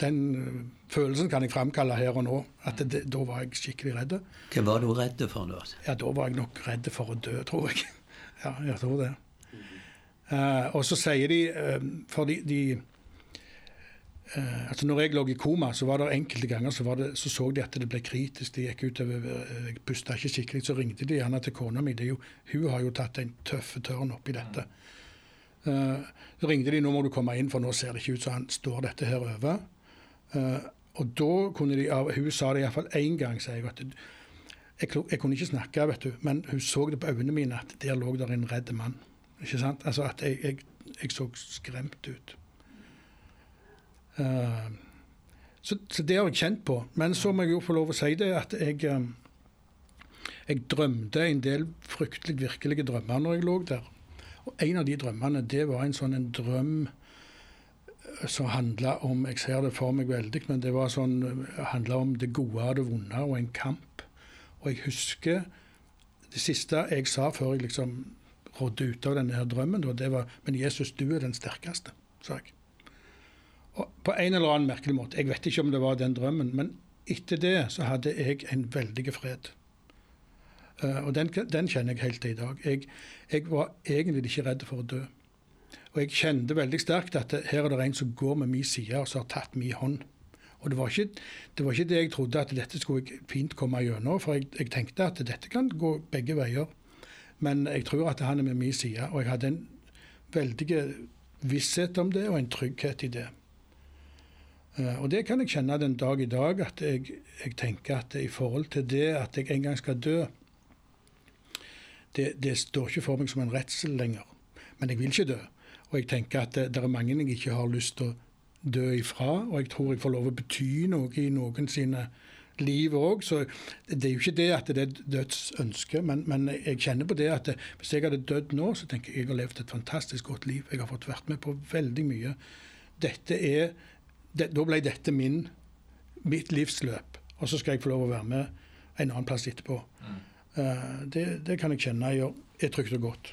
Den øh, følelsen kan jeg framkalle her og nå. At det, da var jeg skikkelig redd.
Hva var du redd for da?
Ja, Da var jeg nok redd for å dø, tror jeg. ja, jeg tror det. Uh, og så sier de uh, For de, de Uh, altså når jeg lå i koma, så var det enkelte ganger så, det, så, så de at det ble kritisk. De gikk utover, Jeg pusta ikke skikkelig. Så ringte de gjerne til kona mi. Jo, hun har jo tatt en tøff tørn oppi dette. Så ringte de nå må du komme inn, for nå ser det ikke ut som han står dette her over. Og da kunne de Hun sa det iallfall én gang, sier jeg. at jeg, jeg, kunne ikke snakke, vet du, men hun så det på øynene mine at der lå der en redd mann. Ikke sant? Altså at jeg, jeg, jeg så skremt ut. Uh, så, så, det har jeg kjent på. Men så må jeg jo få lov å si det at jeg, eh, jeg drømte en del fryktelig virkelige drømmer når jeg lå der. Og en av de drømmene, det var en sånn en drøm eh, som handla om Jeg ser det for meg veldig, men det var sånn, handla om det gode og det vonde og en kamp. Og jeg husker det siste jeg sa før jeg liksom rådde ut av denne her drømmen, det var Men Jesus, du er den sterkeste, sa jeg Og på en eller annen merkelig måte. Jeg vet ikke om det var den drømmen, men etter det så hadde jeg en veldig fred. Uh, og den, den, kjenner jeg helt til i dag. Jeg, jeg, var egentlig ikke redd for å dø. Og jeg kjente veldig sterkt at her er det en som går med min side, og som har tatt min hånd. Og det var, ikke, det var ikke det jeg trodde, at dette skulle jeg fint komme gjennom. For jeg, jeg, tenkte at dette kan gå begge veier. Men jeg tror at han er med min side. Og jeg hadde en veldig visshet om det, og en trygghet i det. Eh, og det kan jeg kjenne den dag i dag, at jeg, jeg, tenker at i forhold til det at jeg en gang skal dø det, det, står ikke for meg som en redsel lenger. Men jeg vil ikke dø. Og jeg tenker at det, det er mange jeg ikke har lyst til å dø ifra, og jeg tror jeg får lov å bety noe i noen sine liv òg. Så det er jo ikke det at det er dødsønske, men, men jeg kjenner på det at hvis jeg hadde dødd nå, så tenker jeg jeg har levd et fantastisk godt liv. Jeg har fått vært med på veldig mye. Dette er det, da ble dette min, mitt livsløp. Og så skal jeg få lov å være med en annen plass etterpå. Mm. Uh, det, det, kan jeg kjenne gjør, er trygt og godt.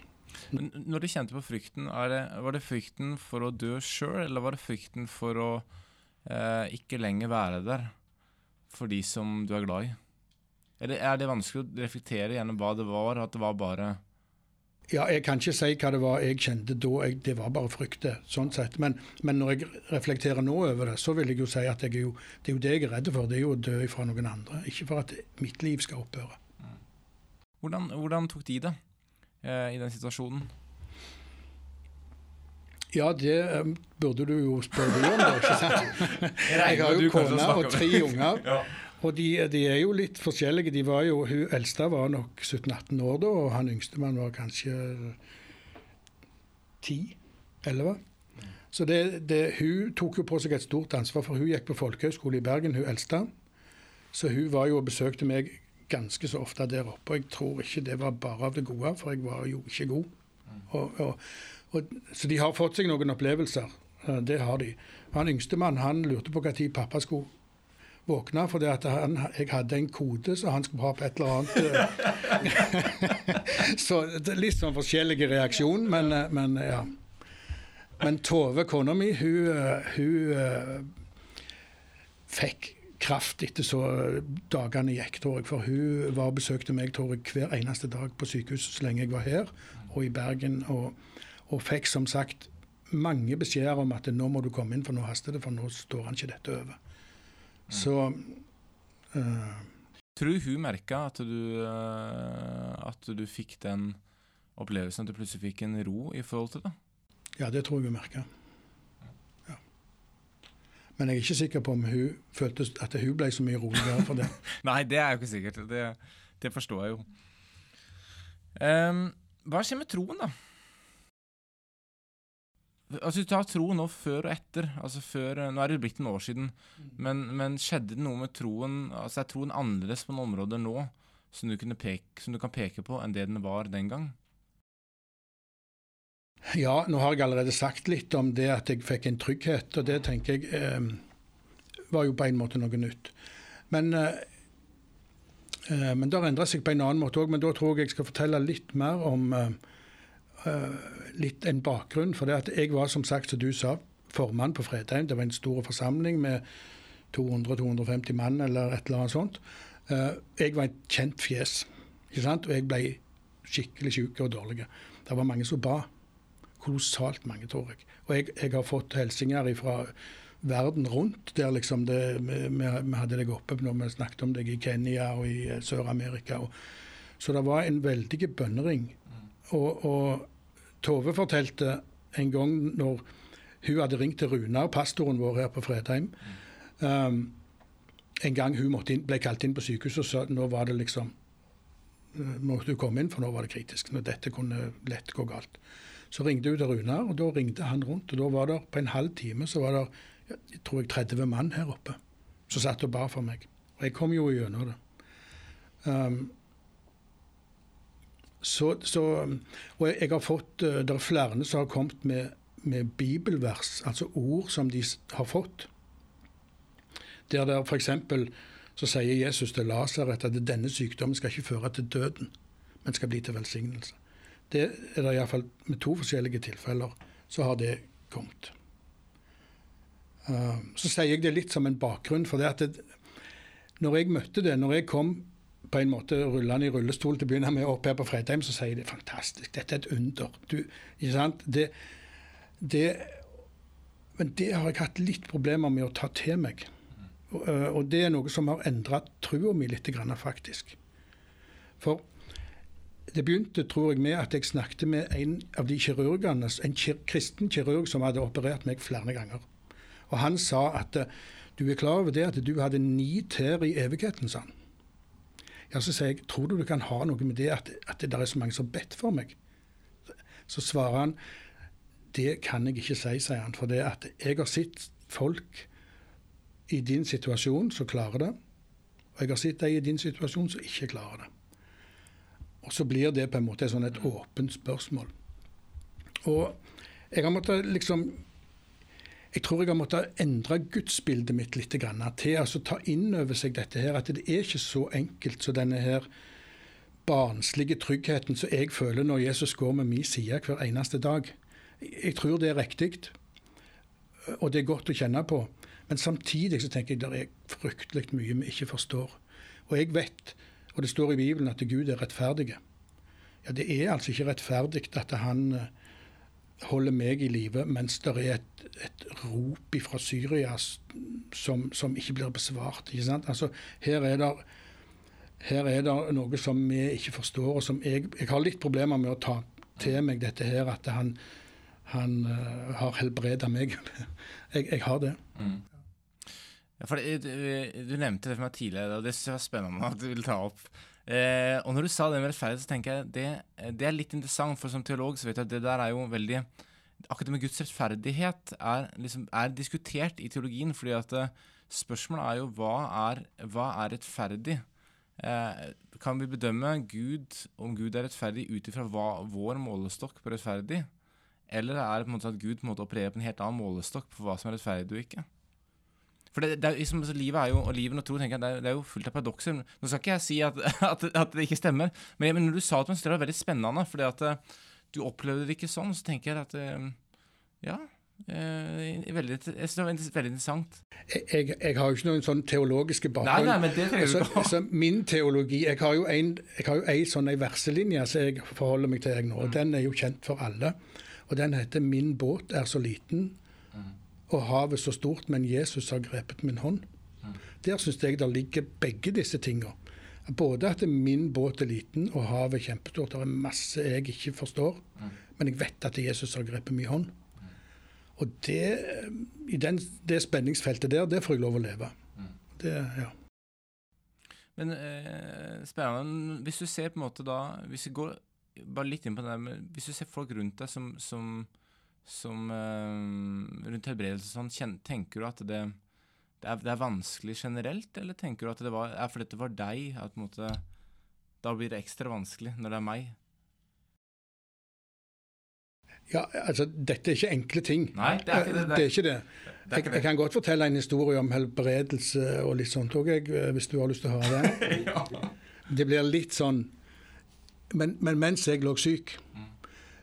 Men når du kjente på frykten, det, var det frykten for å dø sjøl, eller var det frykten for å eh, ikke lenger være der for de som du er glad i? Eller er det vanskelig å reflektere gjennom hva det var, at det var bare
ja, jeg kan ikke si hva det var jeg kjente da. Jeg, det var bare frykte, sånn sett. Men, men, når jeg reflekterer nå over det, så vil jeg jo si at jeg jo, det er jo det jeg er redd for. Det er jo å dø fra noen andre. Ikke for at mitt liv skal opphøre.
Hvordan, hvordan tok de det i den situasjonen?
Ja, det um, burde du jo spørre om, da, ikke sant? Jeg har jo kone og tre unger. ja. Og de, de, er jo litt forskjellige. De var jo, Hun eldste var nok 17-18 år da, og han yngste man var kanskje 10-11. Så det, det, hun tok jo på seg et stort ansvar, for hun gikk på folkehøyskole i Bergen, hun eldste. Så hun var jo og besøkte meg ganske så ofte der oppe. Og jeg tror ikke det var bare av det gode, for jeg var jo ikke god. Og, og, og, så de har fått seg noen opplevelser. Det har de. Han yngstemann han lurte på når pappa skulle våkne, han, jeg hadde en kode så han skulle ha på et eller annet. så det er litt sånn forskjellige reaksjon, men, men ja. Men Tove, kona mi, hun, hun fikk kraft etter så dagene gikk, tror jeg. For hun var og besøkte meg tror jeg, hver eneste dag på sykehuset så lenge jeg var her, og i Bergen. Og, og fikk som sagt mange beskjeder om at nå må du komme inn, for nå haster det, for nå står han ikke dette over. Så uh,
Tror du hun merka at, uh, at du fikk den opplevelsen, at du plutselig fikk en ro i forhold til det?
Ja, det tror jeg hun merka. Men jeg er ikke sikker på om hun følte at hun ble så mye roligere for det.
Nei, det er jo ikke sikkert. Det, det forstår jeg jo. Um, hva skjer med troen, da? Altså, Du tar tro nå før og etter. altså før, Nå er det blitt noen år siden. Men, men, skjedde det noe med troen altså Er troen annerledes på noen områder nå som du, peke, som du, kan peke på, enn det den var den gang?
Ja, nå har jeg allerede sagt litt om det at jeg fikk en trygghet, og det tenker jeg eh, var jo på en måte noe nytt. Men, eh, eh men det har endra seg på en annen måte òg. Men da tror jeg jeg skal fortelle litt mer om eh, Eh, litt en bakgrunn. For det at jeg var, som sagt, som du sa, formann på Fredheim. Det var en stor forsamling med 200-250 mann eller et eller annet sånt. Eh, jeg var et kjent fjes, ikke sant? og jeg ble skikkelig syk og dårlig. Det var mange som ba. Kolossalt mange, tror jeg. Og jeg, jeg har fått hilsener fra verden rundt, der liksom det, vi, vi, hadde deg oppe når vi snakket om deg i Kenya og i eh, Sør-Amerika. Så det var en veldig bønnering og, og, Tove fortalte en gang når hun hadde ringt til Runar, pastoren vår her på Fredheim um, En gang hun inn, ble kalt inn på sykehuset og sa nå var det liksom eh, måtte du komme inn, for nå var det kritisk. Når dette kunne lett gå galt. Så ringte hun til Runar, og da ringte han rundt. og da var det På en halv time så var det jeg tror jeg 30 mann her oppe som satt og bar for meg. Og jeg kom jo gjennom det. Um, så, så, og jeg har fått, eh, Det er flere som har kommet med, med bibelvers, altså ord som de har fått. Der det f.eks. så sier Jesus til Lasaret at denne sykdommen skal ikke føre til døden, men skal bli til velsignelse. Det er det iallfall med to forskjellige tilfeller så har det kommet. Uh, så sier jeg det litt som en bakgrunn for det at det, når jeg møtte det, når jeg kom på en måte rullende i rullestol til å begynne med opp her på Fredheim, så sier jeg det er fantastisk, dette er et under. Du, ikke sant? Det, det, men det har jeg hatt litt problemer med å ta til meg. Og, og det er noe som har endra trua mi litt, faktisk. For det begynte, tror jeg, med at jeg snakket med en av de kirurgene, en kir kristen kirurg som hadde operert meg flere ganger. Og han sa at du er klar over det at du hadde ni tær i evigheten, sa han. Ja, så sier jeg tror du det kan ha noe med det at, at det er så mange som har bedt for meg? Så svarer han det kan jeg ikke si, sier han. For det at jeg har sett folk i din situasjon som klarer det, og jeg har sett de i din situasjon som ikke klarer det. Og så blir det på en måte sånn et åpent spørsmål. Og jeg har måttet liksom jeg tror jeg har måttet endre gudsbildet mitt litt grann, til altså ta inn over seg dette her, at det er ikke så enkelt som denne her barnslige tryggheten som jeg føler når Jesus går med min side hver eneste dag. Jeg tror det er riktig, og det er godt å kjenne på. Men samtidig så tenker jeg det er fryktelig mye vi ikke forstår. Og jeg vet, og det står i Bibelen, at Gud er rettferdig. Ja, det er altså ikke rettferdig at han eh, holder meg i live, mens det er et, et rop fra Syria som, som, ikke blir besvart. Ikke sant? Altså, her er det her er det noe som vi ikke forstår, og som jeg, jeg har litt problemer med å ta til meg dette her, at han, han uh, har helbreda meg. jeg, jeg, har det. Mm.
Ja, for du, du, nevnte det for meg tidligere, og det synes jeg var spennende at du ville ta opp. Eh, og når du sa det med rettferdighet, så tenker jeg det, det er litt interessant, for som teolog så vet jeg at det der er jo veldig Akkurat det med Guds rettferdighet er, liksom, er diskutert i teologien, fordi at eh, spørsmålet er jo hva er, hva er rettferdig? Eh, kan vi bedømme Gud, om Gud er rettferdig ut ifra vår målestokk på rettferdig? Eller er det på en måte at Gud på en måte opererer på en helt annen målestokk på hva som er rettferdig og ikke? For det, det er, liksom, Livet er jo, og livet og tro tenker jeg, det er, det er jo fullt av paradokser. Nå skal ikke jeg si at, at, at det ikke stemmer, men, men, når du sa at det var veldig spennende, fordi at eh, du opplevde det ikke sånn, så tenker jeg at eh, ja, Eh, veldig, jeg synes det var veldig interessant.
Jeg, jeg, jeg, har jo ikke noen sånn teologiske
bakgrunn. Nei, nei, men det
altså, altså, Min teologi Jeg har jo en, jeg har jo en sånn ei verselinje som jeg forholder meg til jeg nå. mm. Den er jo kjent for alle. Og den heter 'Min båt er så liten, mm. Og havet så stort, men Jesus har grepet min hånd'. Der syns jeg det ligger begge disse tinga. Både at min båt er liten og havet er kjempestort. Det er masse jeg ikke forstår, men jeg vet at Jesus har grepet min hånd. Og det, i den, det spenningsfeltet der, det får jeg lov å leve. Det, ja.
Men eh, spennende. Hvis du ser på en måte da Hvis vi går bare litt inn på det der Hvis du ser folk rundt deg som, som, som eh, Rundt helbredelse sånn, tenker du at det, det, er, det, er, vanskelig generelt, eller tenker du at det var, er fordi det var deg at måte, da blir det ekstra vanskelig når det er meg?
Ja, altså, Dette er ikke enkle ting.
Nei, det er ikke det.
Det er ikke det. Jeg, jeg kan godt fortelle en historie om helbredelse og litt sånt òg, hvis du har lyst til å høre det. ja. Det blir litt sånn men, men, mens jeg lå syk.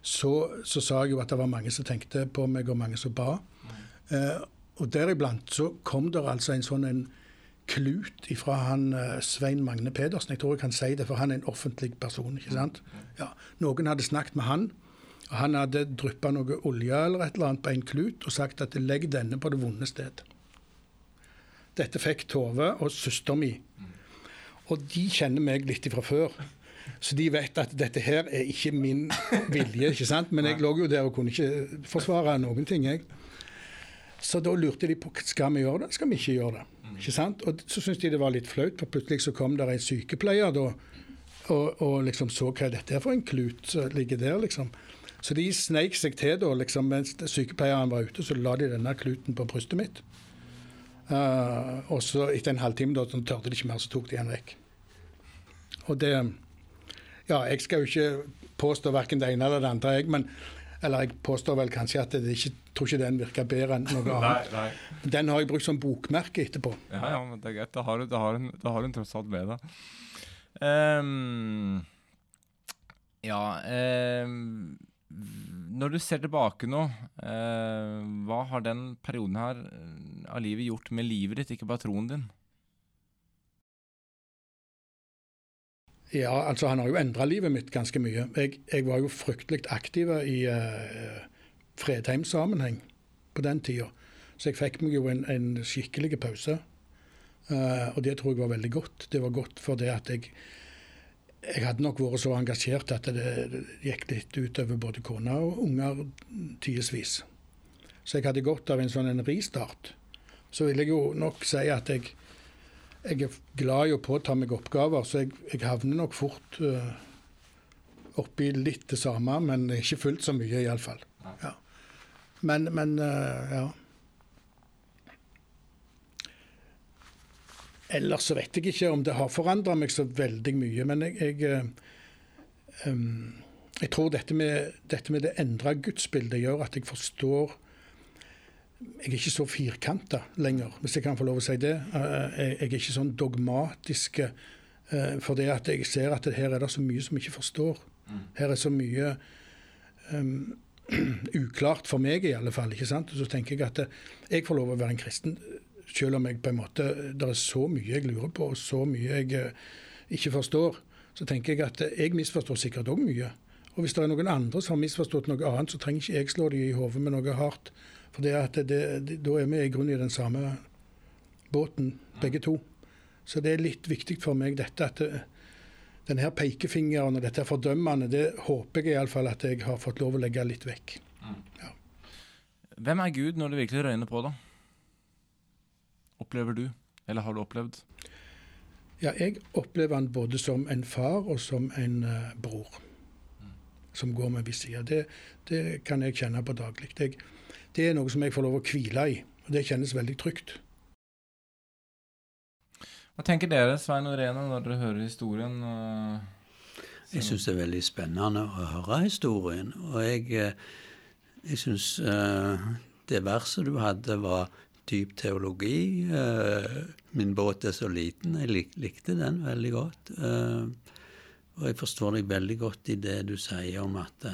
Så, så, sa jeg jo at det var mange som tenkte på meg, og mange som ba. Eh, og deriblant så kom det altså en sånn en klut ifra han eh, Svein Magne Pedersen. Jeg tror jeg kan si det, for han er en offentlig person. ikke sant? Ja, Noen hadde snakket med han og han hadde dryppa noe olje eller et eller annet på en klut og sagt at 'legg denne på det vonde sted'. Dette fikk Tove og søster mi. Og de kjenner meg litt ifra før. Så de vet at dette her er ikke min vilje, ikke sant? men jeg lå jo der og kunne ikke forsvare noen ting. jeg. Så da lurte de på skal vi gjøre det, skal vi ikke gjøre det. Ikke sant? Og så syntes de det var litt flaut, for plutselig så kom der en sykepleier da, og, og liksom så hva dette er for en klut som ligger der, liksom. Så de sneik seg til da, liksom, mens sykepleieren var ute, så la de denne kluten på brystet mitt. Uh, og så etter en halvtime da, så tørde de ikke mer, så tok de den vekk. Og det Ja, jeg skal jo ikke påstå verken det ene eller det andre, jeg, men eller jeg påstår vel kanskje at jeg ikke, tror ikke den virker bedre enn noe annet. Nei, nei. Den har jeg brukt som bokmerke etterpå.
Ja, ja, men det er greit. Da har du, da har hun, da har hun tross alt med deg. Um, ja um, når du ser tilbake nå, uh, hva har den perioden her eh, av livet gjort med livet ditt, ikke bare troen din?
Ja, altså han har jo endra livet mitt ganske mye. Jeg, jeg var jo fryktelig aktiv i uh, Fredheim-sammenheng på den tida. Så jeg fikk meg jo en, en skikkelig pause. Uh, og det tror jeg var veldig godt. Det var godt for det at jeg jeg hadde nok vært så engasjert at det gikk litt utover både kone og unger tidsvis. Så jeg hadde godt av en sånn en ristart. Så vil jeg jo nok si at jeg, jeg er glad i å påta meg oppgaver, så jeg, jeg havner nok fort uh, oppi litt det samme, men ikke fullt så mye, iallfall. Ja. Men, men uh, ja. Ellers så vet jeg ikke om det har forandra meg så veldig mye. Men jeg, jeg, um, jeg tror dette med, dette med det endra gudsbildet gjør at jeg forstår Jeg er ikke så firkanta lenger, hvis jeg kan få lov å si det. Jeg er ikke sånn dogmatiske Eh, for det at jeg ser at her er det så mye som jeg ikke forstår. Her er så mye um, uklart for meg, i alle fall. ikke sant? Og så tenker jeg at eh, jeg får lov å være en kristen, selv om jeg på en måte, det er så mye jeg lurer på, og så mye jeg ikke forstår. Så tenker jeg at jeg misforstår sikkert òg mye. Og hvis det er noen andre som har misforstått noe annet, så trenger ikke jeg slå dem i hodet med noe hardt. For det at det, det, da er vi i grunnen i den samme båten, begge to. Så det er litt viktig for meg dette at uh, denne pekefingeren og dette fordømmende, det håper jeg iallfall at jeg har fått lov å legge litt vekk. Ja.
Hvem er Gud når det virkelig røyner på, da? Opplever du, eller har du opplevd?
Ja, jeg opplever han både som en far og som en uh, bror. Som går med ved sida. Det, det, kan jeg kjenne på daglig. Det, det er noe som jeg får lov å hvile i. Og det kjennes veldig trygt.
Hva tenker dere, Svein og Rena, når dere hører historien?
Jeg syns det er veldig spennende å høre historien. Og jeg, jeg syns uh, det verset du hadde, var dyp teologi. Uh, min båt er så liten. Jeg likte den veldig godt. og jeg forstår deg veldig godt i det du sier om at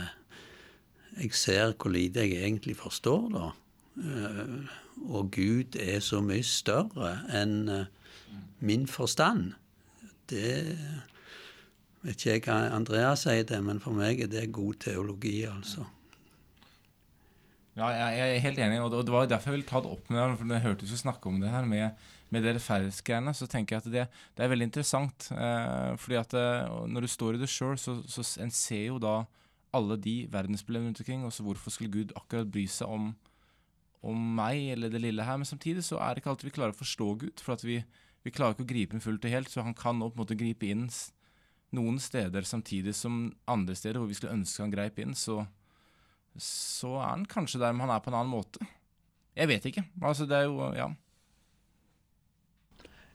jeg ser hvor lite jeg egentlig forstår, da. og Gud er så mye større enn min forstand. Det vet ikke jeg hva Andreas sier det, men for meg er det god teologi, altså.
Ja, jeg er helt enig, og det var derfor jeg ville ta det opp med deg. For jeg hørte du snakke om det her med, med det rettferdighetsgreiene, så tenker jeg at det, det er veldig interessant. Eh, fordi at eh, når du står i det sjøl, så, så en ser jo da alle de verdensproblemene rundt omkring. Og så hvorfor skulle Gud akkurat bry seg om, om meg eller det lille her? Men samtidig så er det ikke alltid vi klarer å forstå Gud. For at vi, vi klarer ikke å gripe inn fullt og helt, så han kan nå på en måte gripe inn noen steder samtidig som andre steder hvor vi skulle ønske han greip inn, så, så er han kanskje der, men han er på en annen måte. Jeg vet ikke. Altså, det er jo Ja.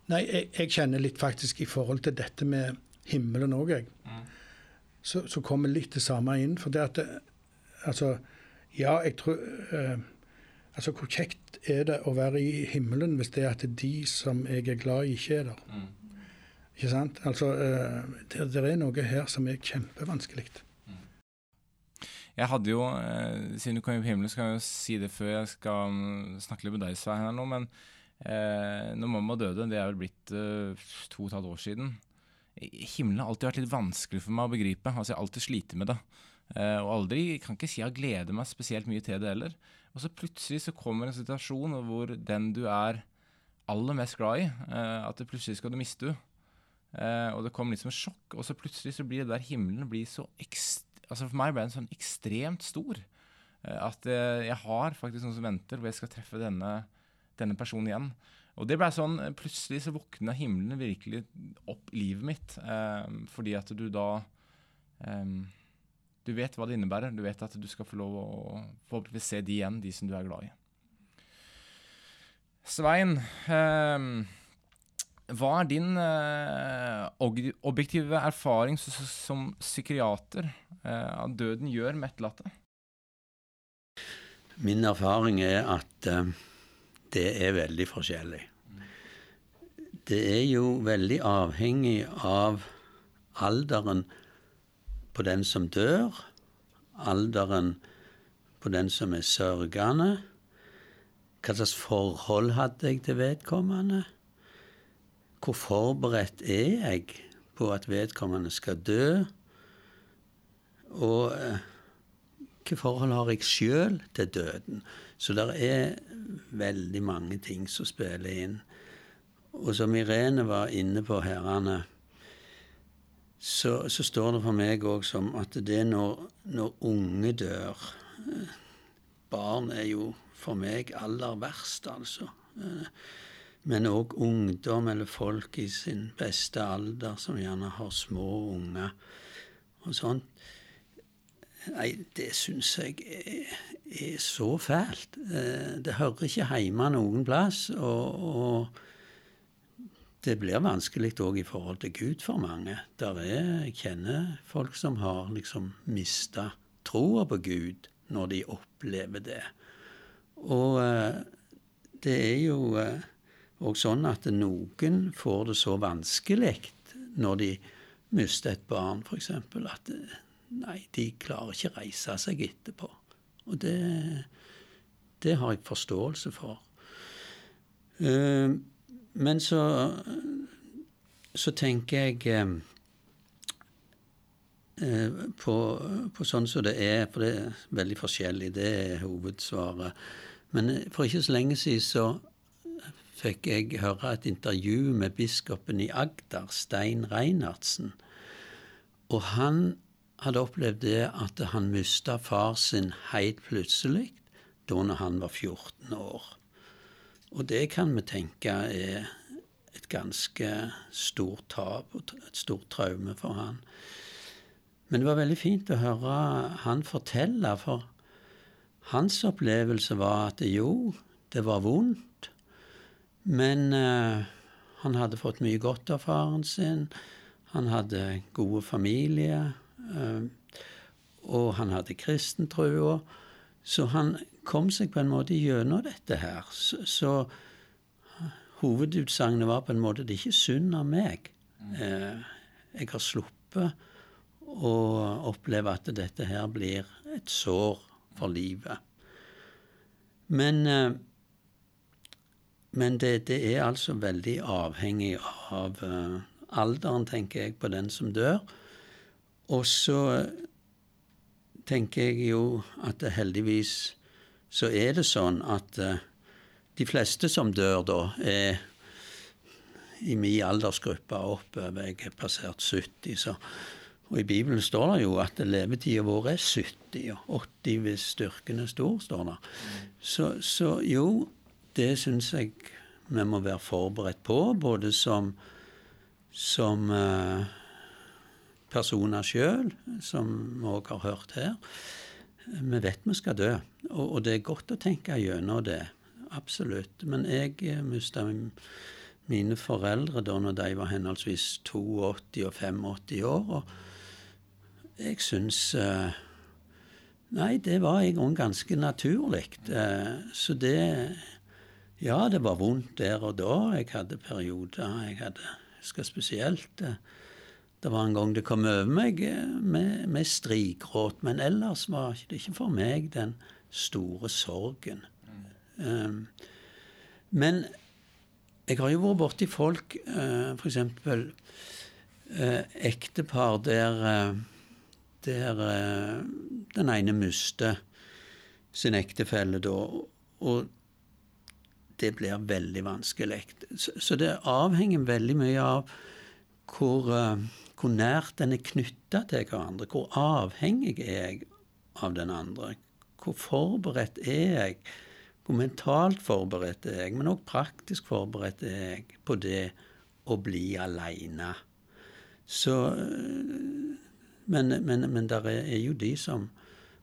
Nei, jeg, jeg kjenner litt faktisk i forhold til dette med himmelen òg, jeg. Mm. Så, så, kommer litt det samme inn. For det at det, Altså, ja, jeg tror eh, Altså, hvor kjekt er det å være i himmelen hvis det er at de som jeg er glad i, ikke er der? Mm. Ikke sant? Altså, eh, det, det, er noe her som er kjempevanskelig. Mm.
Jeg hadde jo, eh, Siden du kom i himmelen, så kan jeg jo si det før jeg skal mm, snakke litt med deg, Svein, her nå. Men eh, når mamma døde, det er vel blitt eh, to og et halvt år siden Himmelen har alltid vært litt vanskelig for meg å begripe. Altså, Jeg har alltid slitt med det. Eh, og aldri, kan ikke si jeg gleder meg spesielt mye til det heller. Og så plutselig så kommer en situasjon hvor den du er aller mest glad i, eh, at det plutselig skal du miste henne. Eh, og det kommer litt som et sjokk. Og så plutselig så blir det der himmelen blir så altså For meg ble den sånn ekstremt stor. at jeg har faktisk noen som venter, hvor jeg skal treffe denne, denne personen igjen. Og det ble sånn, Plutselig så våkna himmelen virkelig opp i livet mitt. fordi at du da du vet hva det innebærer. Du vet at du skal få lov å forhåpentligvis se de igjen, de som du er glad i. Svein, eh, hva er din eh, objektive erfaring som, psykiater eh, av døden gjør med etterlatte?
Min erfaring er at eh, det er veldig forskjellig. Det er jo veldig avhengig av alderen på den som dør, alderen på den som er sørgende. Hva slags forhold hadde jeg til vedkommende? Hvor forberedt er jeg på at vedkommende skal dø? Og eh, hvilke forhold har jeg sjøl til døden? Så det er veldig mange ting som spiller inn. Og som Irene var inne på herrene, så, så, står det for meg òg som at det er når, når, unge dør Barn er jo for meg aller verst, altså. Men òg ungdom eller folk i sin beste alder som gjerne har små unger og sånn. Nei, det syns jeg er, er, så fælt. Eh, det hører ikke hjemme noen plass. og, og det blir vanskelig òg i forhold til Gud for mange. Der er, jeg kjenner folk som har liksom mista troa på Gud når de opplever det. Og eh, det er jo òg eh, sånn at noen får det så vanskelig når de mister et barn, f.eks. At nei, de klarer ikke reise seg etterpå. Og det, det har jeg forståelse for. Men så, så tenker jeg på, på sånn som det er, for det er veldig forskjellig. Det er hovedsvaret. Men for ikke så lenge siden så fikk jeg høre et intervju med biskopen i Agder, Stein Reinhardsen. Og han hadde opplevd det at han mista far sin helt plutselig da han var 14 år. Og det kan vi tenke er et ganske stort tap og et stort traume for han. Men det var veldig fint å høre han fortelle, for hans opplevelse var at jo, det var vondt, men uh, han hadde fått mye godt av faren sin. Han hadde gode familier, og han hadde kristentrua. Så han kom seg på en måte gjennom dette her. Så, så hovedutsagnet var på en måte det er ikke synd av meg. Uh, jeg har sluppet å oppleve at dette her blir et sår for livet. Men men det, det, er altså veldig avhengig av alderen, tenker jeg, på den som dør. Og så tenker jeg jo at heldigvis så er det sånn at uh, de fleste som dør da, er i min aldersgruppe oppover. Jeg er passert 70, så og I Bibelen står det jo at levetida vår er 70, og 80 hvis styrken er stor, står det. Så, så jo, det syns jeg vi må være forberedt på, både som, som uh, personer sjøl, som vi òg har hørt her. Vi vet vi skal dø, og, og, det er godt å tenke gjennom det. Absolutt. Men jeg uh, mista mine foreldre da når de var henholdsvis 82 og 85 år. Og jeg syns uh, Nei, det var i grunnen ganske naturlig. Uh, så det ja, det var vondt der og da. Jeg hadde perioder. Jeg hadde husker spesielt eh, Det var en gang det kom over meg eh, med, med strigråt, men ellers var det ikke for meg den store sorgen. Um, men jeg har jo vært borti folk, uh, f.eks. Uh, ektepar der, uh, der uh, den ene mister sin ektefelle da. Og det blir veldig vanskelig. Så, så det avhenger veldig mye av hvor, uh, hvor nært den er knytta til hverandre. Hvor avhengig er jeg av den andre? Hvor forberedt er jeg? Hvor mentalt forberedt er jeg? Men òg praktisk forberedt er jeg på det å bli aleine. Så Men, men, men der er, jo de som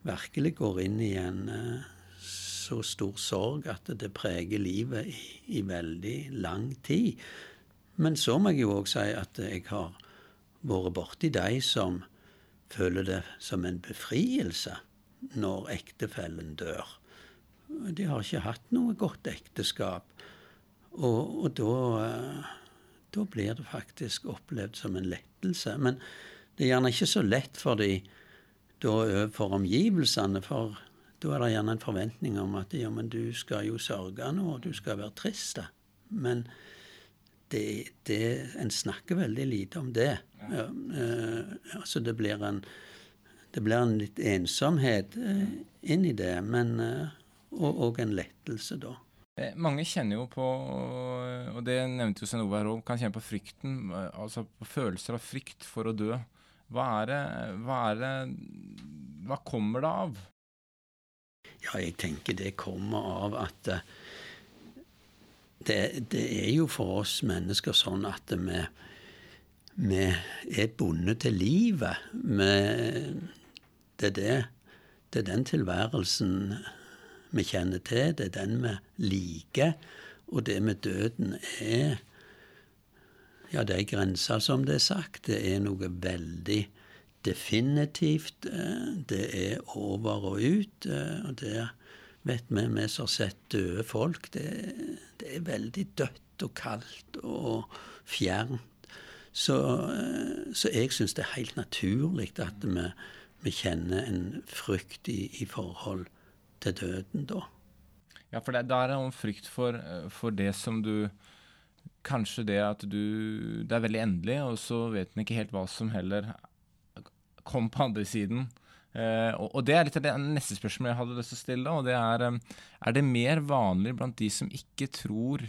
virkelig går inn i en uh, så stor sorg at det preger livet i, i veldig lang tid. Men så må jeg jo òg si at jeg har vært borti de som føler det som en befrielse når ektefellen dør. De har ikke hatt noe godt ekteskap. Og, og da, da, blir det faktisk opplevd som en lettelse. Men det er gjerne ikke så lett for de da for omgivelsene, for da er det gjerne en forventning om at ja, men du skal jo sørge nå, og du skal være trist. Men det, det, en snakker veldig lite om det. Ja, Uh, altså det blir en det blir en litt ensomhet uh, inn i det, men uh, og, og, en lettelse, da.
Mange kjenner jo på, og det nevnte jo Svein Ove her òg, kan kjenne på frykten, altså på følelser av frykt for å dø. Hva er det Hva, er det, hva kommer det av?
Ja, jeg tenker det kommer av at det, det er jo for oss mennesker sånn at vi, vi er bundet til livet. Vi, det, er det, det er den tilværelsen vi kjenner til, det er den vi liker. Og det med døden er Ja, det er grenser, som det er sagt. Det er noe veldig definitivt. Eh, det er over og ut. Eh, og det vet vi, vi som har sett døde folk. Det, det, er veldig dødt og kaldt og fjernt. Så, eh, så jeg syns det er helt naturlig at vi, vi kjenner en frykt i, i, forhold til døden da.
Ja, for det, da er det en frykt for, eh, for det som du Kanskje det at du Det er veldig endelig, og så vet en ikke helt hva som heller kom på andre siden. Eh, og, det er litt av det neste spørsmålet jeg hadde lyst til å stille. og det Er er det mer vanlig blant de som ikke tror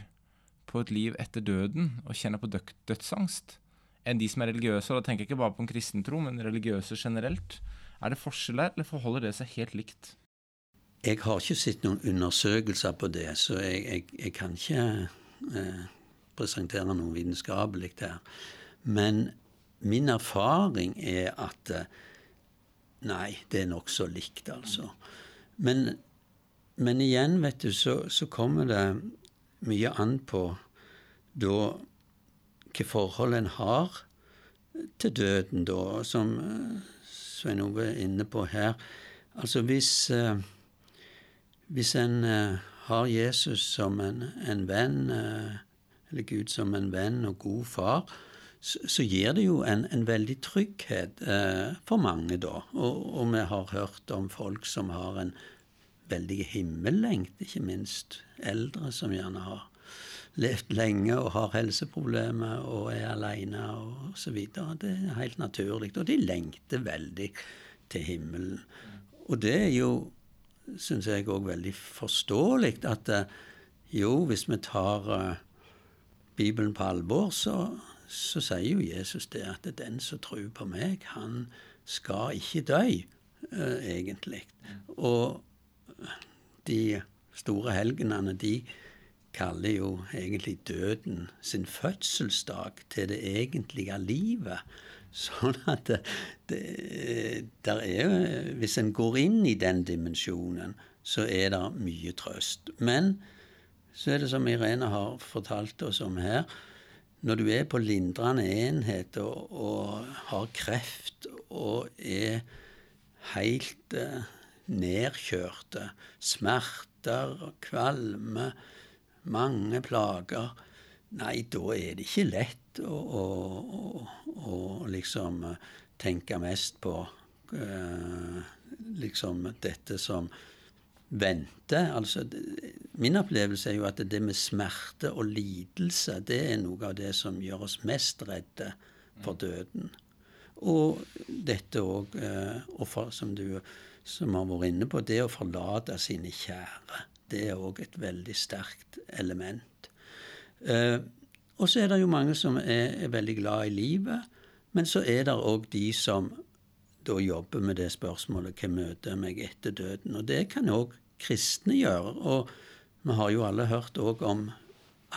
på et liv etter døden, og kjenner på dødsangst, enn de som er religiøse? og Da tenker jeg ikke bare på en kristen tro, men religiøse generelt. Er det forskjell der, eller forholder det seg helt likt?
Jeg har ikke sett noen undersøkelser på det, så jeg, jeg, jeg kan ikke eh, presentere noe vitenskapelig der. Men min erfaring er at eh, nei, det er nokså likt, altså. Men, men, igjen, vet du, så, så, kommer det mye an på da hvilke forhold en har til døden, da, som eh, Svein Ove er inne på her. Altså hvis eh, hvis en uh, har Jesus som en, en venn, eller Gud som en venn og god far, så, så gir det jo en, en veldig trygghet eh, for mange, da. Og, og, vi har hørt om folk som har en veldig himmellengt, ikke minst eldre som gjerne har levd lenge og har helseproblemer og er aleine og så videre. Det er helt naturlig. Og de lengter veldig til himmelen. Og det er jo syns jeg òg veldig forståelig at eh, jo, hvis vi tar eh, Bibelen på alvor, så, så, sier jo Jesus det at den som tror på meg, han skal ikke dø, uh, egentlig. Og de store helgenene, de kaller jo egentlig døden sin fødselsdag til det egentlige livet. Sånn at det, det, der er Hvis en går inn i den dimensjonen, så er det mye trøst. Men så er det som Irene har fortalt oss om her. Når du er på lindrende enhet og, og har kreft og er helt eh, nedkjørte, smerter, kvalme, mange plager Nei, da er det ikke lett å, å, å liksom eh, tenke mest på uh, liksom dette som venter. Altså, min opplevelse er jo at det med smerte og lidelse, det er noe av det som gjør oss mest redde for døden. Og dette òg, uh, som du som har vært inne på, det å forlate sine kjære. Det er òg et veldig sterkt element. Eh, og så er det jo mange som er, er, veldig glad i livet, men så er det òg de som da jobber med det spørsmålet hva møter meg etter døden? Og det kan òg kristne gjør. Og vi har jo alle hørt òg om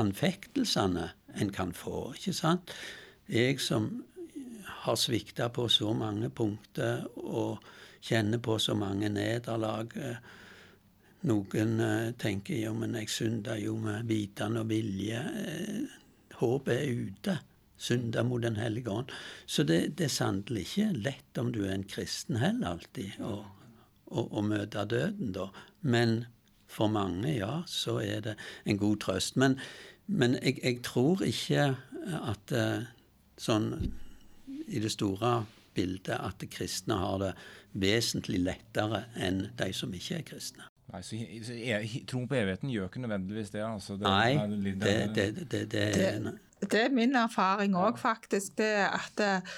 anfektelsene en kan få, ikke sant? Jeg som har svikta på så mange punkter og kjenner på så mange nederlag. Eh, noen uh, tenker jo, men jeg synder jo med vitende og vilje. Uh, håpet er ute. Synder mot Den hellige ånd. Så det, det, er sannelig ikke lett om du er en kristen heller alltid, å, å, å møte døden, da. Men for mange, ja, så er det en god trøst. Men, men jeg, jeg, tror ikke at uh, sånn i det store bildet at kristne har det vesentlig lettere enn de som ikke er kristne.
Nei, så, så e, Troen på evigheten gjør ikke nødvendigvis det? Altså,
det Nei, det, det, det,
det, er min erfaring òg, faktisk. Det at eh,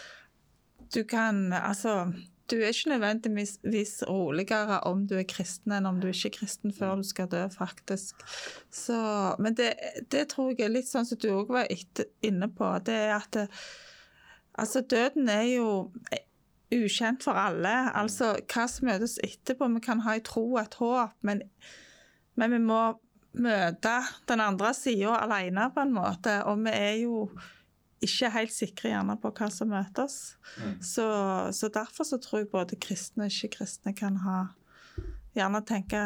du kan Altså, du er ikke nødvendigvis roligere om du er kristen enn om du ikke er kristen før du skal dø, faktisk. Så, men det, tror jeg er litt sånn som du òg var inne på. Det er at Altså, døden er jo ukjent for alle. Altså hva som møtes etterpå. Vi kan ha en tro og et håp, men, men vi må møte den andre sida alene på en måte. Og vi er jo ikke helt sikre gjerne på hva som møter oss. Mm. Så, så, derfor så tror jeg både kristne og ikke-kristne kan ha gjerne tenke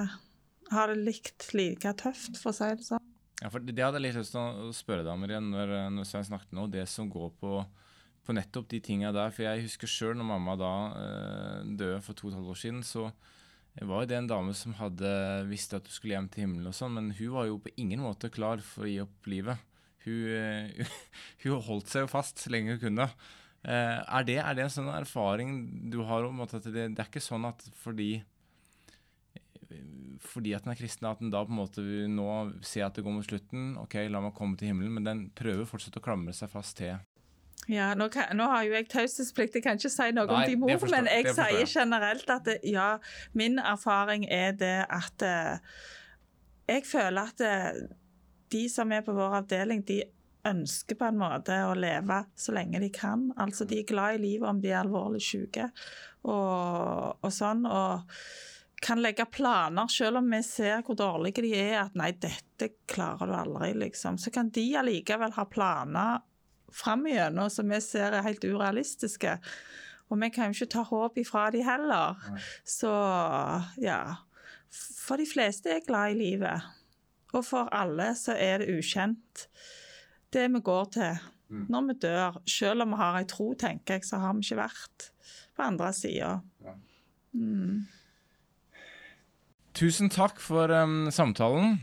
ha det likt like tøft, for å si det sånn.
Ja, for Det hadde jeg litt lyst til å spørre deg om igjen når, når Svein snakket nå. Det som går på på nettopp de tinga der. For jeg husker sjøl når mamma da eh, døde for to og et halvt år siden, så var det en dame som hadde visste at du skulle hjem til himmelen og sånn, men hun var jo på ingen måte klar for å gi opp livet. Hun, eh, hun holdt seg jo fast så lenge hun kunne. Eh, er, det, er det en sånn erfaring du har om at det, det er ikke sånn at fordi fordi at den er kristen, at den da på en måte nå ser at det går mot slutten. OK, la meg komme til himmelen. Men den prøver fortsatt å klamre seg fast til
Ja, nå, kan, nå har jo jeg taushetsplikt, jeg kan ikke si noe
Nei,
om de mor,
forstår-
men jeg sier generelt at det, ja, min erfaring er det at eh, jeg føler at eh, de som er på vår avdeling, de ønsker på en måte å leve så lenge de kan. Altså de er glad i livet om de er alvorlig syke og, og sånn. og kan legge planer, selv om vi ser hvor dårlige de er, at nei, dette klarer du aldri, liksom. Så kan de allikevel ha planer fram igjennom som vi ser er helt urealistiske. Og vi kan jo ikke ta håp ifra de heller. Så ja. For de fleste er glad i livet. Og for alle så er det ukjent. Det vi går til når vi dør. Selv om vi har ei tro, tenker jeg, så har vi ikke vært på andre sida.
Tusen takk for um, samtalen.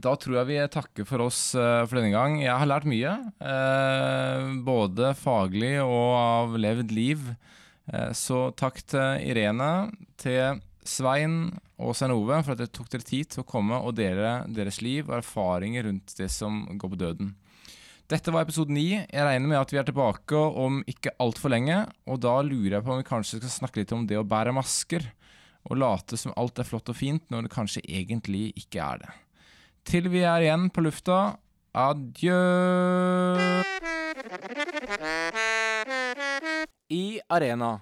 Da tror jeg vi takker for oss uh, for denne gang. Jeg har lært mye, uh, både faglig og av levd liv. Uh, så takk til Irene, til Svein og Svein Ove for at dere tok dere tid til å komme og dele deres liv og erfaringer rundt det som går på døden. Dette var episode ni. Jeg regner med at vi er tilbake om ikke altfor lenge. Og da lurer jeg på om vi kanskje skal snakke litt om det å bære masker. Og late som alt er flott og fint, når det kanskje egentlig ikke er det. Til vi er igjen på lufta, adjø.
I Arena,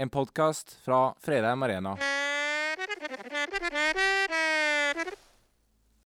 en podkast fra Fredheim Arena.